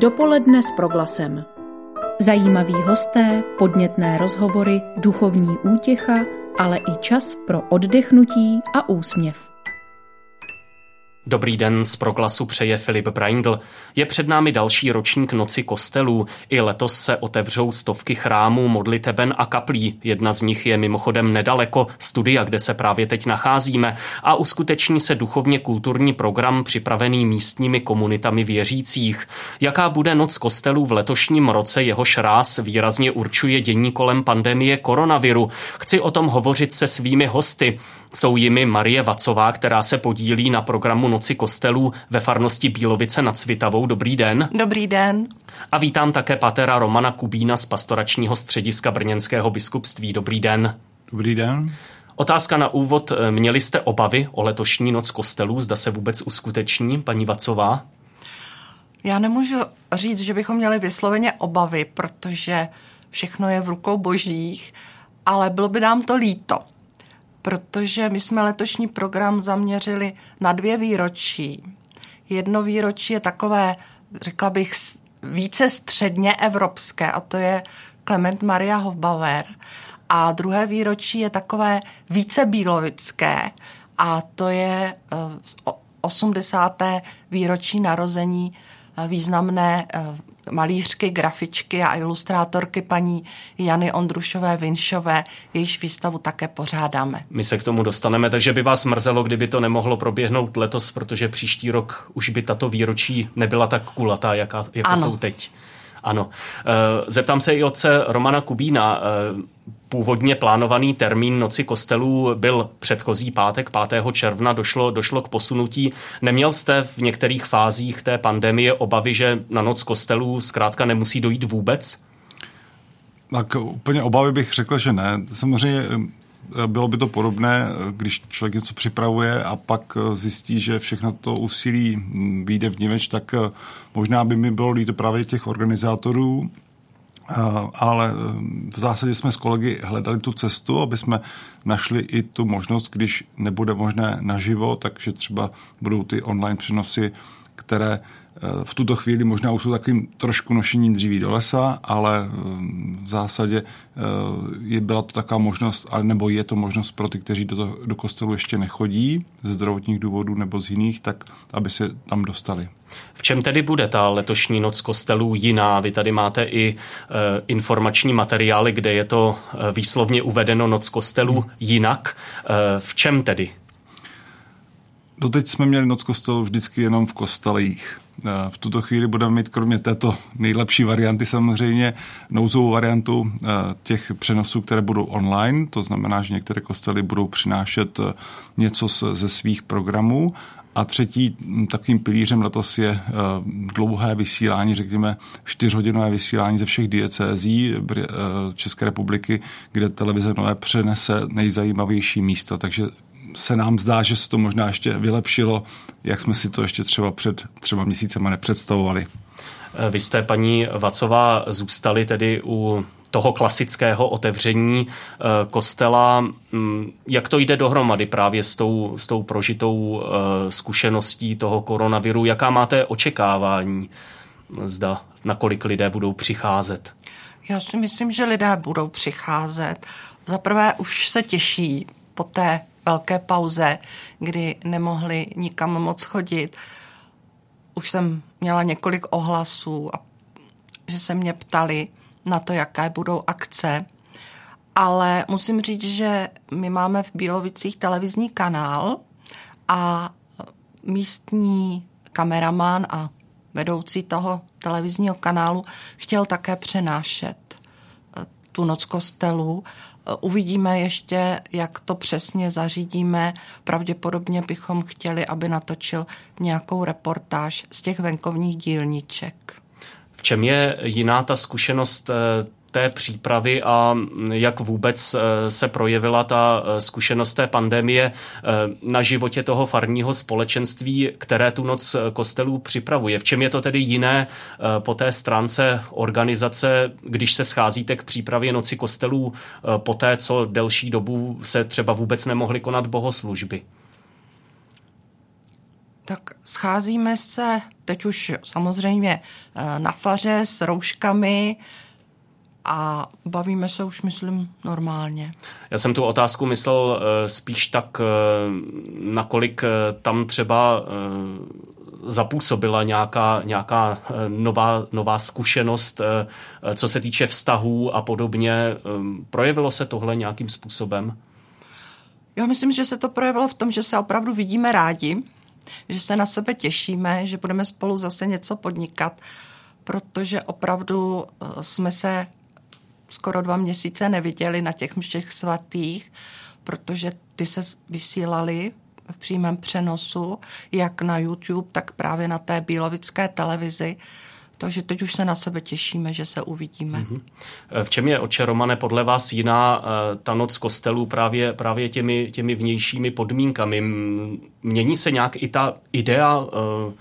Dopoledne s proglasem. Zajímaví hosté, podnětné rozhovory, duchovní útěcha, ale i čas pro oddechnutí a úsměv. Dobrý den, z proglasu přeje Filip Braindl. Je před námi další ročník Noci kostelů. I letos se otevřou stovky chrámů, modliteben a kaplí. Jedna z nich je mimochodem nedaleko studia, kde se právě teď nacházíme a uskuteční se duchovně kulturní program připravený místními komunitami věřících. Jaká bude Noc kostelů v letošním roce, jehož ráz výrazně určuje dění kolem pandemie koronaviru. Chci o tom hovořit se svými hosty. Jsou jimi Marie Vacová, která se podílí na programu Noci kostelů ve farnosti Bílovice nad Svitavou. Dobrý den. Dobrý den. A vítám také patera Romana Kubína z pastoračního střediska Brněnského biskupství. Dobrý den. Dobrý den. Otázka na úvod. Měli jste obavy o letošní noc kostelů? Zda se vůbec uskuteční, paní Vacová? Já nemůžu říct, že bychom měli vysloveně obavy, protože všechno je v rukou božích, ale bylo by nám to líto protože my jsme letošní program zaměřili na dvě výročí. Jedno výročí je takové, řekla bych, více středně evropské, a to je Klement Maria Hofbauer. A druhé výročí je takové více bílovické, a to je 80. Eh, výročí narození eh, významné eh, malířky, grafičky a ilustrátorky paní Jany Ondrušové Vinšové, jejíž výstavu také pořádáme. My se k tomu dostaneme, takže by vás mrzelo, kdyby to nemohlo proběhnout letos, protože příští rok už by tato výročí nebyla tak kulatá, jaká, jako ano. jsou teď. Ano. Eh, zeptám se i otce Romana Kubína. Eh, původně plánovaný termín Noci kostelů byl předchozí pátek, 5. června, došlo, došlo k posunutí. Neměl jste v některých fázích té pandemie obavy, že na Noc kostelů zkrátka nemusí dojít vůbec? Tak úplně obavy bych řekl, že ne. Samozřejmě eh, bylo by to podobné, když člověk něco připravuje a pak zjistí, že všechno to úsilí hm, vyjde v němeč, tak možná by mi bylo líto právě těch organizátorů, ale v zásadě jsme s kolegy hledali tu cestu, aby jsme našli i tu možnost, když nebude možné naživo, takže třeba budou ty online přenosy, které v tuto chvíli možná už jsou takovým trošku nošením dříví do lesa, ale e, v zásadě e, je, byla to taková možnost, ale nebo je to možnost pro ty, kteří do, do kostelu ještě nechodí ze zdravotních důvodů nebo z jiných, tak aby se tam dostali. V čem tedy bude ta letošní noc kostelů jiná? Vy tady máte i e, informační materiály, kde je to výslovně uvedeno noc kostelů hmm. jinak. E, v čem tedy? Doteď jsme měli noc kostelů vždycky jenom v kostelích. V tuto chvíli budeme mít kromě této nejlepší varianty samozřejmě nouzovou variantu těch přenosů, které budou online. To znamená, že některé kostely budou přinášet něco ze svých programů a třetí takovým pilířem letos je eh, dlouhé vysílání, řekněme čtyřhodinové vysílání ze všech diecézí eh, České republiky, kde televize Nové přenese nejzajímavější místa. Takže se nám zdá, že se to možná ještě vylepšilo, jak jsme si to ještě třeba před třeba měsícema nepředstavovali. Vy jste, paní Vacová, zůstali tedy u toho klasického otevření eh, kostela. Mm, jak to jde dohromady právě s tou, s tou prožitou eh, zkušeností toho koronaviru? Jaká máte očekávání? Zda nakolik lidé budou přicházet? Já si myslím, že lidé budou přicházet. Za prvé už se těší po té velké pauze, kdy nemohli nikam moc chodit. Už jsem měla několik ohlasů, a že se mě ptali, na to, jaké budou akce. Ale musím říct, že my máme v Bílovicích televizní kanál a místní kameraman a vedoucí toho televizního kanálu chtěl také přenášet eh, tu noc kostelu. Uvidíme ještě, jak to přesně zařídíme. Pravděpodobně bychom chtěli, aby natočil nějakou reportáž z těch venkovních dílniček. V čem je jiná ta zkušenost eh, té přípravy a jak vůbec eh, se projevila ta eh, zkušenost té pandemie na životě toho farního společenství, které tu noc kostelů připravuje. V čem je to tedy jiné po té stránce organizace, když se scházíte k přípravě noci kostelů po té, co delší dobu se třeba vůbec nemohly konat bohoslužby? Tak scházíme se teď už samozřejmě eh, na faře s rouškami, a bavíme se už, myslím, normálně. Já jsem tu otázku myslel spíš tak, nakolik tam třeba zapůsobila nějaká, nějaká nová, nová zkušenost, co se týče vztahů a podobně. Projevilo se tohle nějakým způsobem? Já myslím, že se to projevilo v tom, že se opravdu vidíme rádi, že se na sebe těšíme, že budeme spolu zase něco podnikat, protože opravdu eh, jsme se skoro dva měsíce neviděli na těch mších svatých, protože ty se vysílali v přímém přenosu, jak na YouTube, tak právě na té bílovické televizi. Takže teď už se na sebe těšíme, že se uvidíme. Mm-hmm. V čem je, oče Romane, podle vás jiná eh, ta noc kostelů právě, právě těmi, těmi vnějšími podmínkami? Mění se nějak i ta idea? Eh,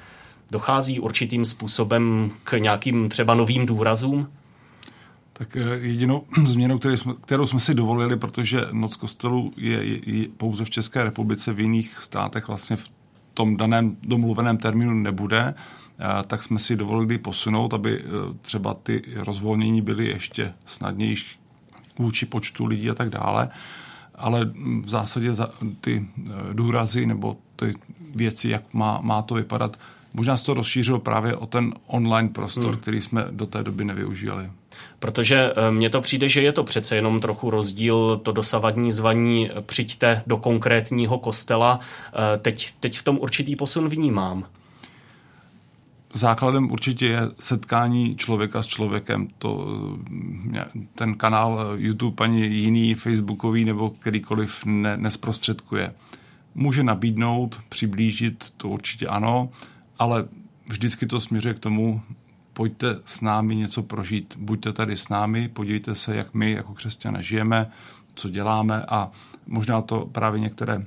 dochází určitým způsobem k nějakým třeba novým důrazům? Tak jedinou změnou, kterou jsme, kterou jsme si dovolili, protože noc kostelů je, je, je pouze v České republice, v jiných státech vlastně v tom daném domluveném termínu nebude, tak jsme si dovolili posunout, aby e, třeba ty rozvolnění byly ještě snadnější vůči počtu lidí a tak dále. Ale v zásadě ty důrazy nebo ty věci, jak má, má to vypadat, možná se to rozšířilo právě o ten online prostor, hmm. který jsme do té doby nevyužívali. Protože e, mně to přijde, že je to přece jenom trochu rozdíl, to dosavadní zvaní přijďte do konkrétního kostela. Teď, teď v tom určitý posun vnímám základem určitě je setkání člověka s člověkem. To, eh, ten kanál YouTube ani jiný facebookový nebo kterýkoliv ne, nesprostředkuje. Může nabídnout, přiblížit, to určitě ano, ale vždycky to směřuje k tomu, pojďte s námi něco prožít. Buďte tady s námi, podívejte se, jak my jako křesťané žijeme, co děláme a možná to právě některé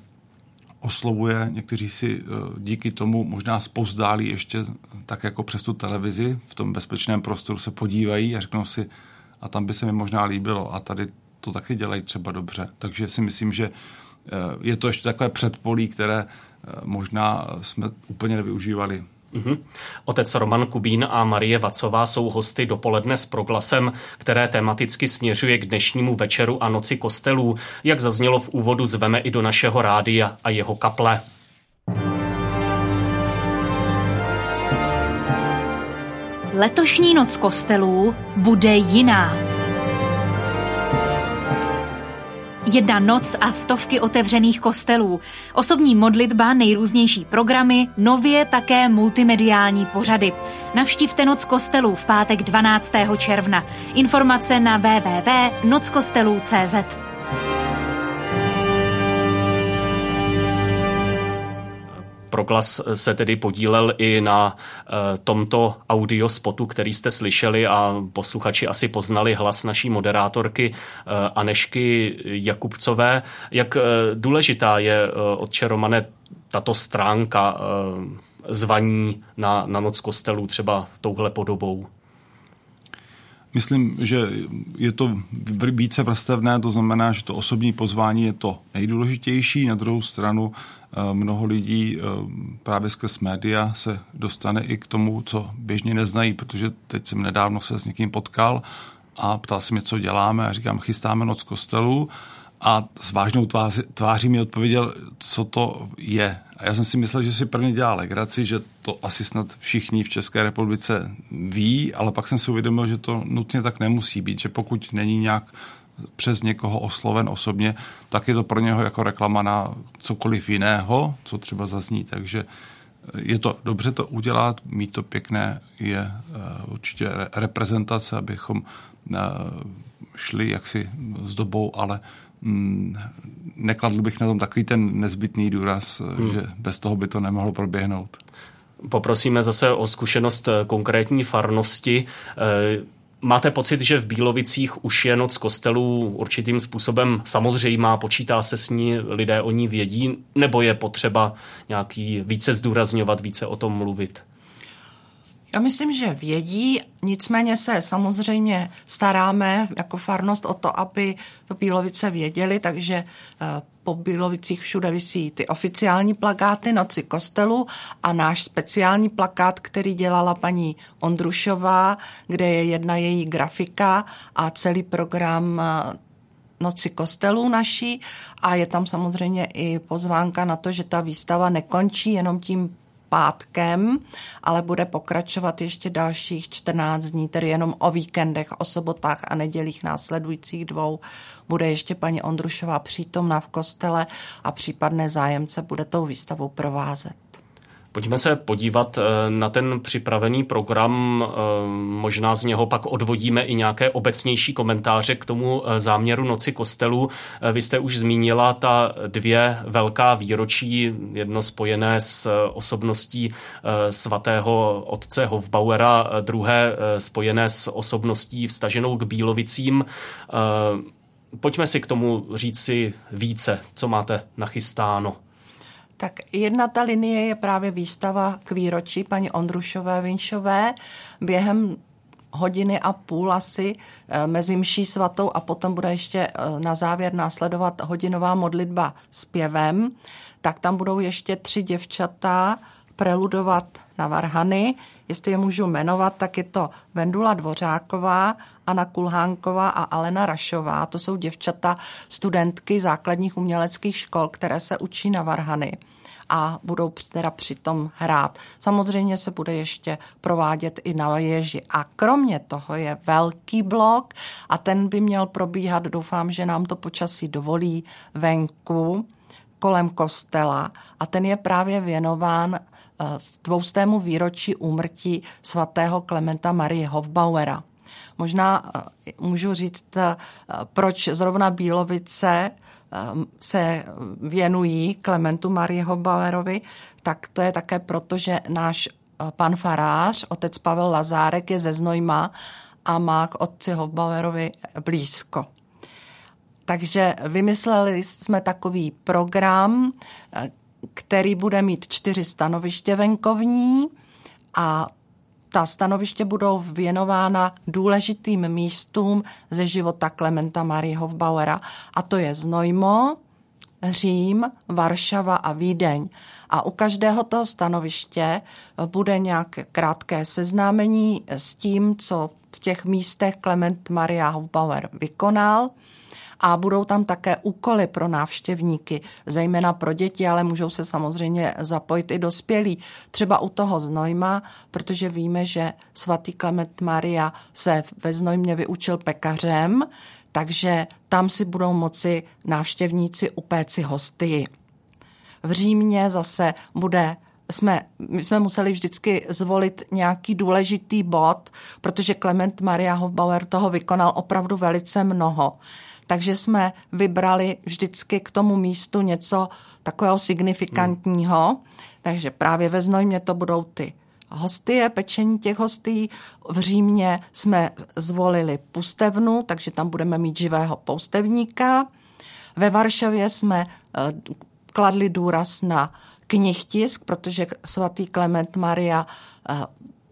oslovuje, někteří si eh, díky tomu možná spouzdálí ještě tak jako přes tu televizi, v tom bezpečném prostoru se podívají a řeknou si, a tam by se mi možná líbilo a tady to taky dělají třeba dobře. Takže si myslím, že eh, je to ještě takové předpolí, které eh, možná jsme úplně nevyužívali. Otec Roman Kubín a Marie Vacová jsou hosty dopoledne s proglasem, které tematicky směřuje k dnešnímu večeru a noci kostelů. Jak zaznělo v úvodu, zveme i do našeho rádia a jeho kaple. Letošní noc kostelů bude jiná. Jedna noc a stovky otevřených kostelů, osobní modlitba, nejrůznější programy, nově také multimediální pořady. Navštivte Noc kostelů v pátek 12. června. Informace na www.nockostelů.cz. Proglas se tedy podílel i na eh, tomto audiospotu, který jste slyšeli a posluchači asi poznali hlas naší moderátorky eh, Anešky Jakubcové. Jak eh, důležitá je od Romane tato stránka zvaní na, na noc kostelů třeba touhle podobou? Myslím, že je to více vrstevné, to znamená, že to osobní pozvání je to nejdůležitější. Na druhou stranu eh, mnoho lidí eh, právě skrz média se dostane i k tomu, co běžně neznají, protože teď jsem nedávno se s někým potkal a ptal se mě, co děláme a říkám, chystáme noc kostelu a s vážnou tváří, tváří mi odpověděl, co to je. A já jsem si myslel, že si prvně dělá legraci, že to asi snad všichni v České republice ví, ale pak jsem si uvědomil, že to nutně tak nemusí být, že pokud není nějak přes někoho osloven osobně, tak je to pro něho jako reklama na cokoliv jiného, co třeba zazní. Takže je to dobře to udělat, mít to pěkné je eh, určitě reprezentace, abychom eh, šli jaksi s dobou, ale Mm, nekladl bych na tom takový ten nezbytný důraz, hmm. že bez toho by to nemohlo proběhnout. Poprosíme zase o zkušenost eh, konkrétní farnosti. Máte pocit, že v Bílovicích už je noc kostelů určitým způsobem samozřejmá, počítá se s ní, lidé o ní vědí, nebo je potřeba nějaký více zdůrazňovat, více o tom mluvit? Já myslím, že vědí, nicméně se samozřejmě staráme jako farnost o to, aby to Bílovice věděli, takže eh, po Bílovicích všude visí ty oficiální plakáty Noci kostelu a náš speciální plakát, který dělala paní Ondrušová, kde je jedna její grafika a celý program eh, Noci kostelů naší. A je tam samozřejmě i pozvánka na to, že ta výstava nekončí jenom tím pátkem, ale bude pokračovat ještě dalších 14 dní, tedy jenom o víkendech, o sobotách a nedělích následujících dvou. Bude ještě paní Ondrušová přítomná v kostele a případné zájemce bude tou výstavou provázet. Pojďme se podívat eh, na ten připravený program. Eh, možná z něho pak odvodíme i nějaké obecnější komentáře k tomu eh, záměru Noci kostelů. Vy jste už zmínila ta dvě velká výročí, jedno spojené s osobností svatého otce Hofbauera, druhé spojené s osobností vstaženou k Bílovicím. Pojďme si k tomu říct si více, co máte nachystáno. Tak jedna ta linie je právě výstava k výročí paní Ondrušové Vinšové. Během hodiny a půl asi eh, mezi mší svatou a potom bude ještě eh, na závěr následovat hodinová modlitba s pěvem. Tak tam budou ještě tři děvčata preludovat na varhany. Jestli je můžu jmenovat, tak je to Vendula Dvořáková, Anna Kulhánková a Alena Rašová. To jsou děvčata, studentky základních uměleckých škol, které se učí na varhany a budou teda přitom hrát. Samozřejmě se bude ještě provádět i na ježi. A kromě toho je velký blok a ten by měl probíhat, doufám, že nám to počasí dovolí, venku kolem kostela a ten je právě věnován eh, dvoustému výročí úmrtí svatého Klementa Marie Hofbauera. Možná eh, můžu říct, eh, proč zrovna Bílovice se věnují Klementu Marie Hofbauerovi, tak to je také proto, že náš pan farář, otec Pavel Lazárek, je ze Znojma a má k otci Hofbauerovi blízko. Takže vymysleli jsme takový program, který bude mít čtyři stanoviště venkovní a ta stanoviště budou věnována důležitým místům ze života Klementa Marie Hofbauera a to je Znojmo, Řím, Varšava a Vídeň. A u každého toho stanoviště bude nějaké krátké seznámení s tím, co v těch místech Klement Maria Hofbauer vykonal – a budou tam také úkoly pro návštěvníky, zejména pro děti, ale můžou se samozřejmě zapojit i dospělí. Třeba u toho Znojma, protože víme, že svatý Klement Maria se ve Znojmě vyučil pekařem, takže tam si budou moci návštěvníci upéci hosty. V Římě zase bude jsme, my jsme museli vždycky zvolit nějaký důležitý bod, protože Klement Maria Hofbauer toho vykonal opravdu velice mnoho takže jsme vybrali vždycky k tomu místu něco takového signifikantního. Hmm. Takže právě ve Znojmě to budou ty hostie, pečení těch hostí. V Římě jsme zvolili pustevnu, takže tam budeme mít živého poustevníka. Ve Varšavě jsme eh, kladli důraz na knihtisk, protože svatý Klement Maria eh,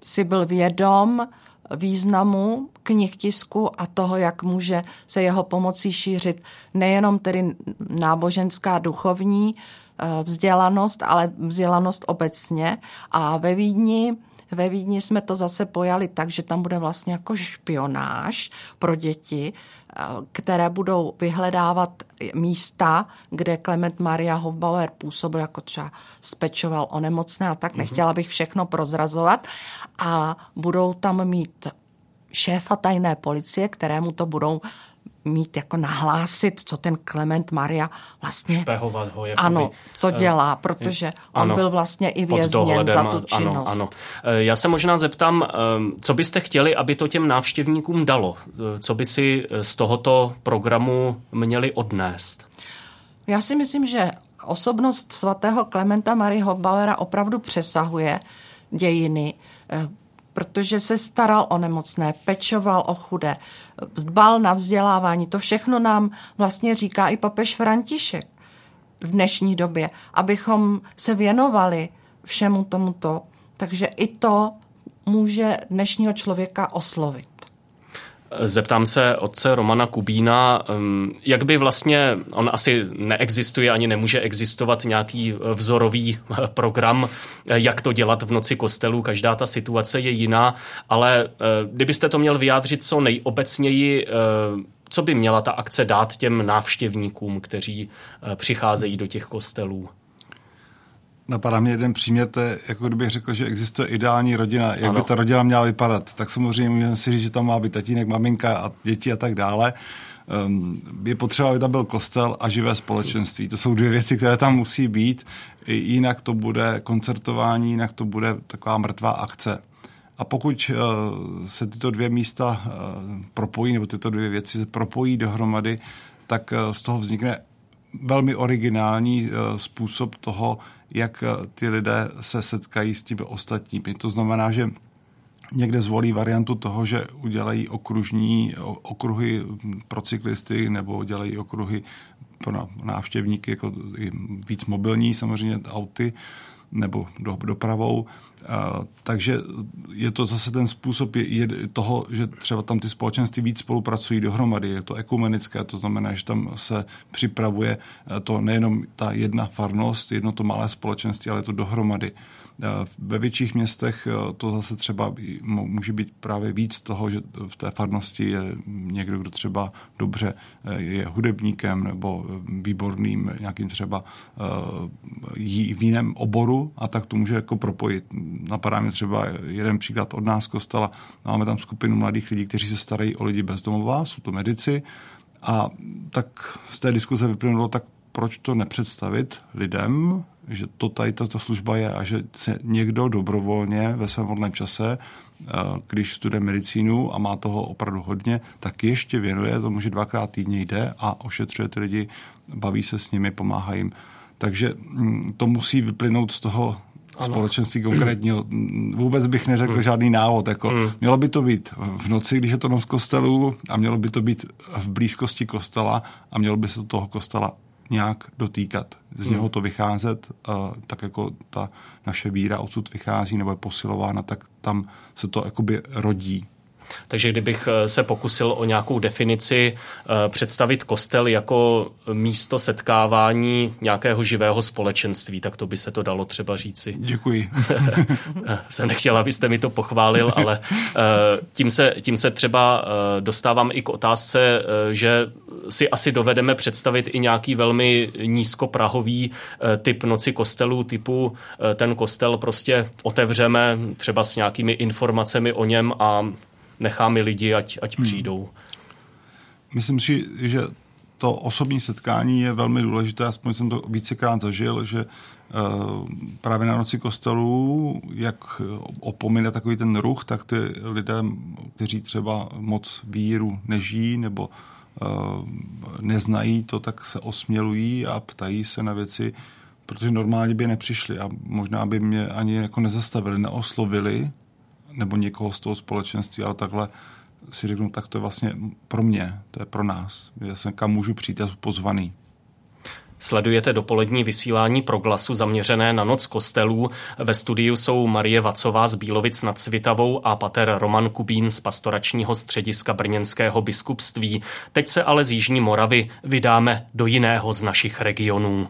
si byl vědom významu knih tisku a toho, jak může se jeho pomocí šířit nejenom tedy náboženská duchovní eh, vzdělanost, ale vzdělanost obecně. A ve Vídni ve Vídni jsme to zase pojali tak, že tam bude vlastně jako špionáž pro děti, eh, které budou vyhledávat místa, kde Klement Maria Hofbauer působil, jako třeba spečoval o nemocné a tak. Nechtěla bych všechno prozrazovat. A budou tam mít šéfa tajné policie, kterému to budou mít jako nahlásit, co ten Klement Maria vlastně... Špehovat ho. Jakoby, ano, co eh, dělá, protože ano, on byl vlastně i vězněn za tu činnost. Ano, ano. Eh, já se možná zeptám, eh, co byste chtěli, aby to těm návštěvníkům dalo? Co by si z tohoto programu měli odnést? Já si myslím, že osobnost svatého Klementa Marie Hofbauera opravdu přesahuje dějiny protože se staral o nemocné, pečoval o chudé, dbal na vzdělávání. To všechno nám vlastně říká i papež František v dnešní době, abychom se věnovali všemu tomuto. Takže i to může dnešního člověka oslovit. Zeptám se otce Romana Kubína, jak by vlastně, on asi neexistuje ani nemůže existovat nějaký vzorový program, jak to dělat v noci kostelů, každá ta situace je jiná, ale kdybyste to měl vyjádřit co nejobecněji, co by měla ta akce dát těm návštěvníkům, kteří přicházejí do těch kostelů? Napadá mě jeden příměr, to je, jako kdybych řekl, že existuje ideální rodina, jak ano. by ta rodina měla vypadat. Tak samozřejmě můžeme si říct, že tam má být tatínek, maminka a děti a tak dále. Um, je potřeba, aby tam byl kostel a živé společenství. To jsou dvě věci, které tam musí být. Jinak to bude koncertování, jinak to bude taková mrtvá akce. A pokud uh, se tyto dvě místa uh, propojí, nebo tyto dvě věci se propojí dohromady, tak uh, z toho vznikne velmi originální uh, způsob toho, jak eh, ty lidé se setkají s těmi ostatními. To znamená, že někde zvolí variantu toho, že udělají okružní okruhy pro cyklisty nebo dělají okruhy pro návštěvníky, jako víc mobilní samozřejmě auty nebo do, dopravou. A, takže je to zase ten způsob je, je toho, že třeba tam ty společenství víc spolupracují dohromady. Je to ekumenické, to znamená, že tam se připravuje to nejenom ta jedna farnost, jedno to malé společenství, ale to dohromady. Ve větších městech to zase třeba může být právě víc toho, že v té farnosti je někdo, kdo třeba dobře eh, je hudebníkem nebo eh, výborným nějakým třeba v jiném oboru a tak to může jako propojit. Napadá mě třeba jeden příklad od nás kostela. Máme tam skupinu mladých lidí, kteří se starají o lidi bezdomová, jsou to medici a tak z té diskuze vyplynulo, tak proč to nepředstavit lidem, že to tady tato služba je a že se někdo dobrovolně ve svém volném čase, eh, když studuje medicínu a má toho opravdu hodně, tak ještě věnuje tomu, že dvakrát týdně jde a ošetřuje ty lidi, baví se s nimi, pomáhá jim. Takže mm, to musí vyplynout z toho ano. společenství konkrétního. Vůbec bych neřekl hmm. žádný návod. Jako, hmm. Mělo by to být v noci, když je to noc kostelu a mělo by to být v blízkosti kostela a mělo by se do toho kostela nějak dotýkat, z něho hmm. to vycházet, tak jako ta naše víra odsud vychází nebo je posilována, tak tam se to jakoby rodí. Takže kdybych eh, se pokusil o nějakou definici eh, představit kostel jako místo setkávání nějakého živého společenství, tak to by se to dalo třeba říci. Děkuji. Jsem nechtěl, abyste mi to pochválil, ale eh, tím se, tím se třeba dostávám i k otázce, že si asi dovedeme představit i nějaký velmi nízkoprahový typ noci kostelů, typu ten kostel prostě otevřeme třeba s nějakými informacemi o něm a necháme lidi, ať, ať hmm. přijdou. Myslím si, že to osobní setkání je velmi důležité, aspoň jsem to vícekrát zažil, že uh, právě na noci kostelů, jak opomíne takový ten ruch, tak ty lidé, kteří třeba moc víru nežijí nebo uh, neznají to, tak se osmělují a ptají se na věci, protože normálně by nepřišli a možná by mě ani jako nezastavili, neoslovili, nebo někoho z toho společenství, ale takhle si řeknu, tak to je vlastně pro mě, to je pro nás. Já jsem kam můžu přijít, já jsem pozvaný. Sledujete dopolední vysílání proglasu zaměřené na noc kostelů. Ve studiu jsou Marie Vacová z Bílovic nad Svitavou a pater Roman Kubín z pastoračního střediska Brněnského biskupství. Teď se ale z Jižní Moravy vydáme do jiného z našich regionů.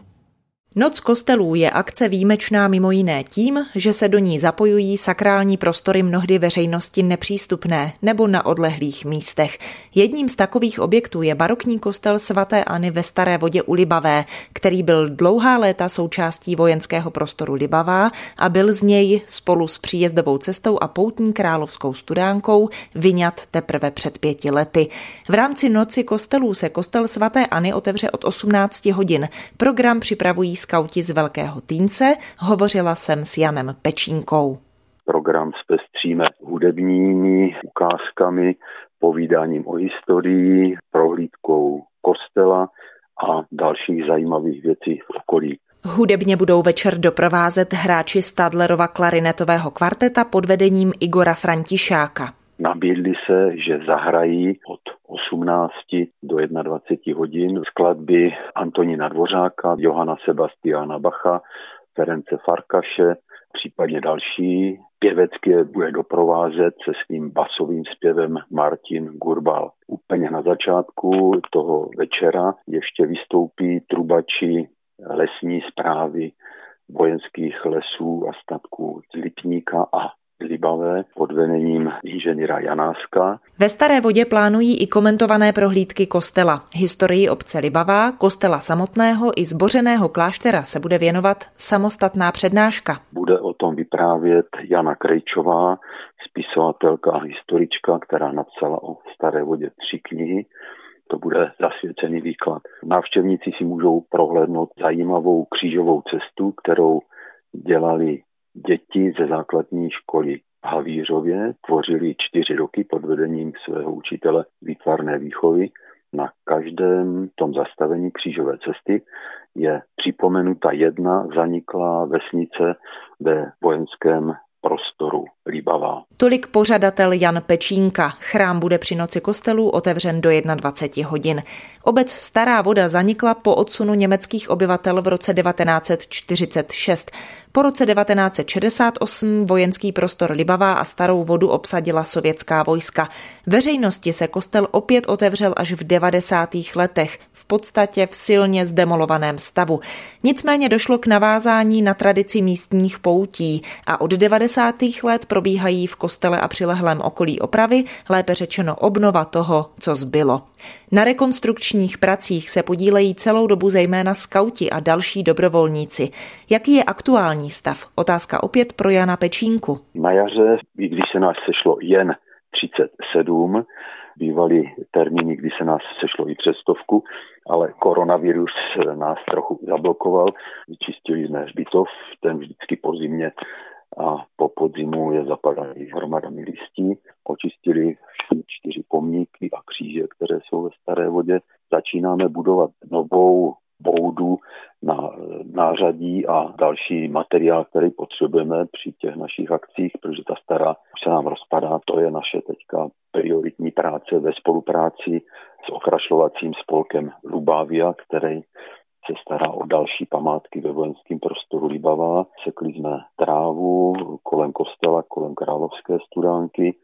Noc kostelů je akce výjimečná mimo jiné tím, že se do ní zapojují sakrální prostory mnohdy veřejnosti nepřístupné nebo na odlehlých místech. Jedním z takových objektů je barokní kostel svatéAny ve Staré vodě u Libavé, který byl dlouhá léta součástí vojenského prostoru Libavá a byl z něj spolu s příjezdovou cestou a poutní královskou studánkou vyňat teprve před pěti lety. V rámci noci kostelů se kostel svaté Any otevře od 18 hodin. Program připravují skauti z Velkého Týnce, hovořila jsem s Janem Pečínkou. Program zpestříme hudebními ukázkami, povídáním o historii, prohlídkou kostela a dalších zajímavých věcí v okolí. Hudebně budou večer doprovázet hráči Stadlerova klarinetového kvarteta pod vedením Igora Františáka. Nabídli se, že zahrají od 18 do 21 hodin skladby Antonína Dvořáka, Johana Sebastiana Bacha, Ference Farkaše případně další. Pěvecky bude doprovázet se svým basovým zpěvem Martin Gurbal. Úplně na začátku toho večera ještě vystoupí trubači lesní zprávy vojenských lesů a statků z Lipníka a Libavé pod vedením inženýra Janáska. Ve Staré vodě plánují i komentované prohlídky kostela. Historii obce Libavá, kostela samotného i zbořeného kláštera se bude věnovat samostatná přednáška. Bude o tom vyprávět Jana Krejčová, spisovatelka a historička, která napsala o Staré vodě tři knihy to bude zasvěcený výklad. Návštěvníci si můžou prohlédnout zajímavou křížovou cestu, kterou dělali děti ze základní školy v Havířově. Tvořili čtyři roky pod vedením svého učitele výtvarné výchovy. Na každém tom zastavení křížové cesty je připomenuta jedna zaniklá vesnice ve vojenském prostoru Líbavá. Tolik pořadatel Jan Pečínka. Chrám bude při noci kostelů otevřen do 21 hodin. Obec Stará voda zanikla po odsunu německých obyvatel v roce 1946. Po roce 1968 vojenský prostor Libavá a Starou vodu obsadila sovětská vojska. Veřejnosti se kostel opět otevřel až v 90. letech, v podstatě v silně zdemolovaném stavu. Nicméně došlo k navázání na tradici místních poutí a od 90. let probíhají v kostele a přilehlém okolí opravy, lépe řečeno obnova toho, co zbylo. Na rekonstrukčních pracích se podílejí celou dobu zejména skauti a další dobrovolníci. Jaký je aktuální stav? Otázka opět pro Jana Pečínku. Na jaře, když se nás sešlo jen 37, bývaly termíny, kdy se nás sešlo i přes stovku, ale koronavirus nás trochu zablokoval. Vyčistili jsme hřbitov, ten vždycky po zimě a po podzimu je zapadají hromadami listí. Očistili čtyři pomníky a kříže, které jsou ve Staré vodě. Začínáme budovat novou boudu na nářadí a další materiál, který potřebujeme při těch našich akcích, protože ta stará se nám rozpadá. To je naše teďka prioritní práce ve spolupráci s okrašlovacím spolkem Lubávia, který se stará o další památky ve vojenském prostoru Libava. Sekli jsme trávu kolem kostela, kolem královské studánky,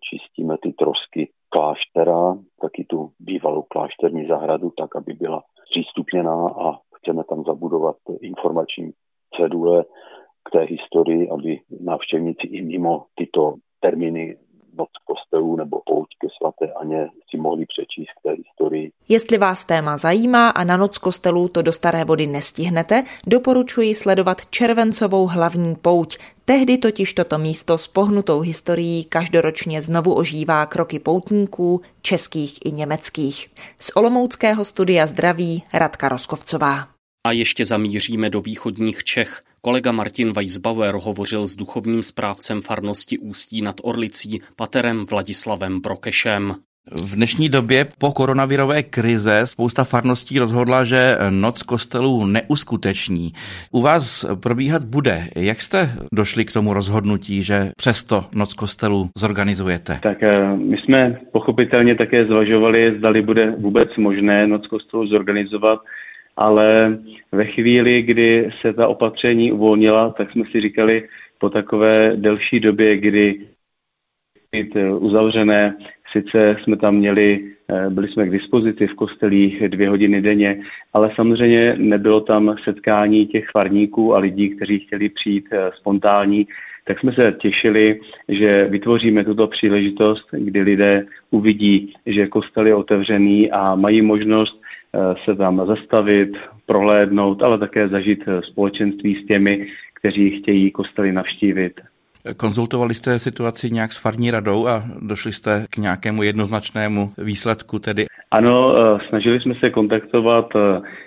čistíme ty trosky kláštera, taky tu bývalou klášterní zahradu, tak, aby byla přístupněná a chceme tam zabudovat informační cedule k té historii, aby návštěvníci i mimo tyto termíny noc kostelů nebo pouť ke svaté Aně si mohli přečíst k té historii. Jestli vás téma zajímá a na noc kostelů to do Staré vody nestihnete, doporučuji sledovat červencovou hlavní pouť. Tehdy totiž toto místo s pohnutou historií každoročně znovu ožívá kroky poutníků, českých i německých. Z Olomouckého studia zdraví Radka Roskovcová. A ještě zamíříme do východních Čech. Kolega Martin Weisbauer hovořil s duchovním správcem farnosti Ústí nad Orlicí, paterem Vladislavem Brokešem. V dnešní době po koronavirové krize spousta farností rozhodla, že noc kostelů neuskuteční. U vás probíhat bude. Jak jste došli k tomu rozhodnutí, že přesto noc kostelů zorganizujete? Tak eh, my jsme pochopitelně také zvažovali, zdali bude vůbec možné noc kostelů zorganizovat ale ve chvíli, kdy se ta opatření uvolnila, tak jsme si říkali po takové delší době, kdy být eh, uzavřené, sice jsme tam měli, eh, byli jsme k dispozici v kostelích dvě hodiny denně, ale samozřejmě nebylo tam setkání těch farníků a lidí, kteří chtěli přijít eh, spontánní, tak jsme se těšili, že vytvoříme tuto příležitost, kdy lidé uvidí, že kostel je otevřený a mají možnost se tam zastavit, prohlédnout, ale také zažít eh, společenství s těmi, kteří chtějí kostely navštívit. Konzultovali jste situaci nějak s farní radou a došli jste k nějakému jednoznačnému výsledku tedy? Ano, eh, snažili jsme se kontaktovat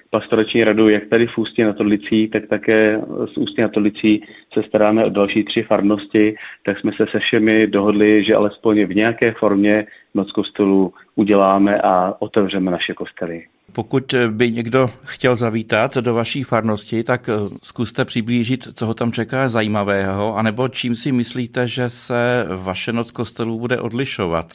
pastorační radu jak tady v Ústí na Todlicí, tak také z Ústí na Todlicí se staráme o další tři farnosti, tak jsme se se všemi dohodli, že alespoň v nějaké formě noc kostelu uděláme a otevřeme naše kostely. Pokud by někdo chtěl zavítat do vaší farnosti, tak eh, zkuste přiblížit, co ho tam čeká zajímavého, anebo čím si myslíte, že se vaše noc kostelů bude odlišovat?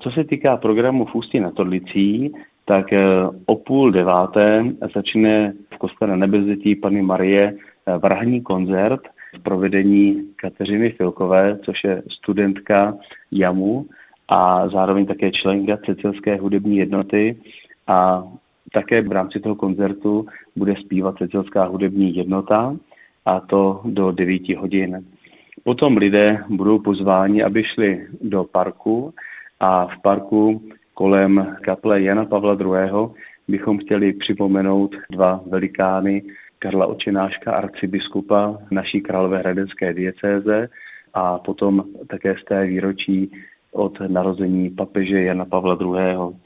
Co se týká programu Ústí na Todlicí, tak eh, o půl deváté začne v kostele nebezetí Pany Marie eh, vrahní koncert v provedení Kateřiny Filkové, což je studentka JAMu a zároveň také členka Cecilské hudební jednoty a také v rámci toho koncertu bude zpívat Cecilská hudební jednota a to do 9 hodin. Potom lidé budou pozváni, aby šli do parku a v parku kolem kaple Jana Pavla II. bychom chtěli připomenout dva velikány Karla Očenáška, arcibiskupa naší královéhradecké diecéze a potom také z té výročí od narození papeže Jana Pavla II.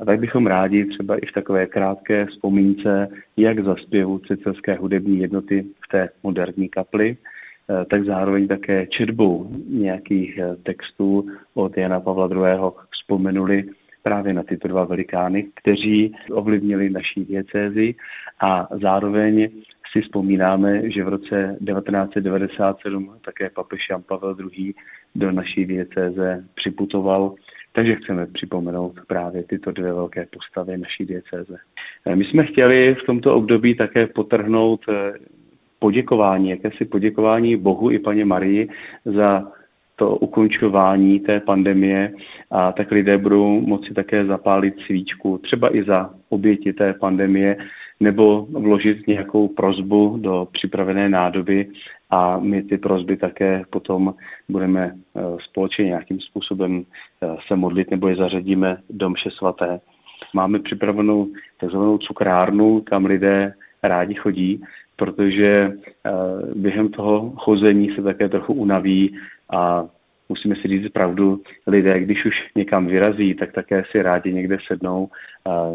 A tak bychom rádi třeba i v takové krátké vzpomínce, jak za zpěvu cicilské hudební jednoty v té moderní kapli, eh, tak zároveň také četbou nějakých eh, textů od Jana Pavla II. vzpomenuli právě na tyto dva velikány, kteří ovlivnili naší diecézi a zároveň si vzpomínáme, že v roce 1997 také papež Jan Pavel II. do naší diecéze připutoval takže chceme připomenout právě tyto dvě velké postavy naší diecéze. Eh, my jsme chtěli v tomto období také potrhnout eh, poděkování, jakési poděkování Bohu i paně Marii za to ukončování té pandemie a tak lidé budou moci také zapálit svíčku, třeba i za oběti té pandemie, nebo vložit nějakou prozbu do připravené nádoby a my ty prozby také potom budeme eh, společně nějakým způsobem eh, se modlit nebo je zařadíme do mše svaté. Máme připravenou takzvanou cukrárnu, kam lidé rádi chodí, protože eh, během toho chození se také trochu unaví a musíme si říct pravdu, lidé, když už někam vyrazí, tak také si rádi někde sednou,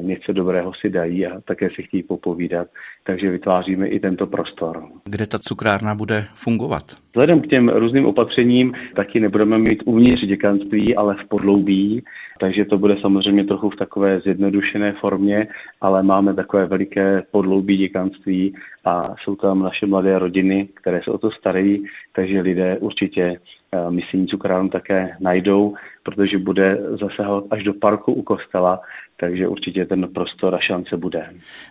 něco dobrého si dají a také si chtějí popovídat. Takže vytváříme i tento prostor. Kde ta cukrárna bude fungovat? Vzhledem k těm různým opatřením taky nebudeme mít uvnitř děkanství, ale v podloubí, takže to bude samozřejmě trochu v takové zjednodušené formě, ale máme takové veliké podloubí děkanství a jsou tam naše mladé rodiny, které se o to starají, takže lidé určitě Eh, misijní cukrárnu také najdou, protože bude zasahovat až do parku u kostela, takže určitě ten prostor a šance bude.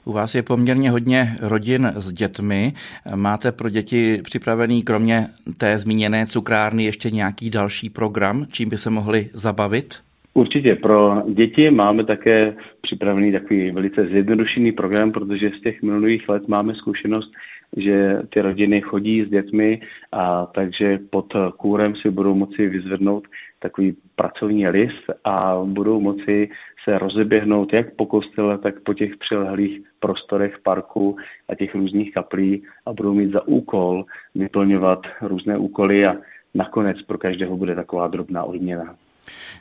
U vás je poměrně hodně rodin s dětmi. Máte pro děti připravený kromě té zmíněné cukrárny ještě nějaký další program, čím by se mohli zabavit? Určitě pro děti máme také připravený takový velice zjednodušený program, protože z těch minulých let máme zkušenost, že ty rodiny chodí s dětmi a takže pod kůrem si budou moci vyzvednout takový pracovní list a budou moci se rozeběhnout jak po kostele, tak po těch přilehlých prostorech parku a těch různých kaplí a budou mít za úkol vyplňovat různé úkoly a nakonec pro každého bude taková drobná odměna.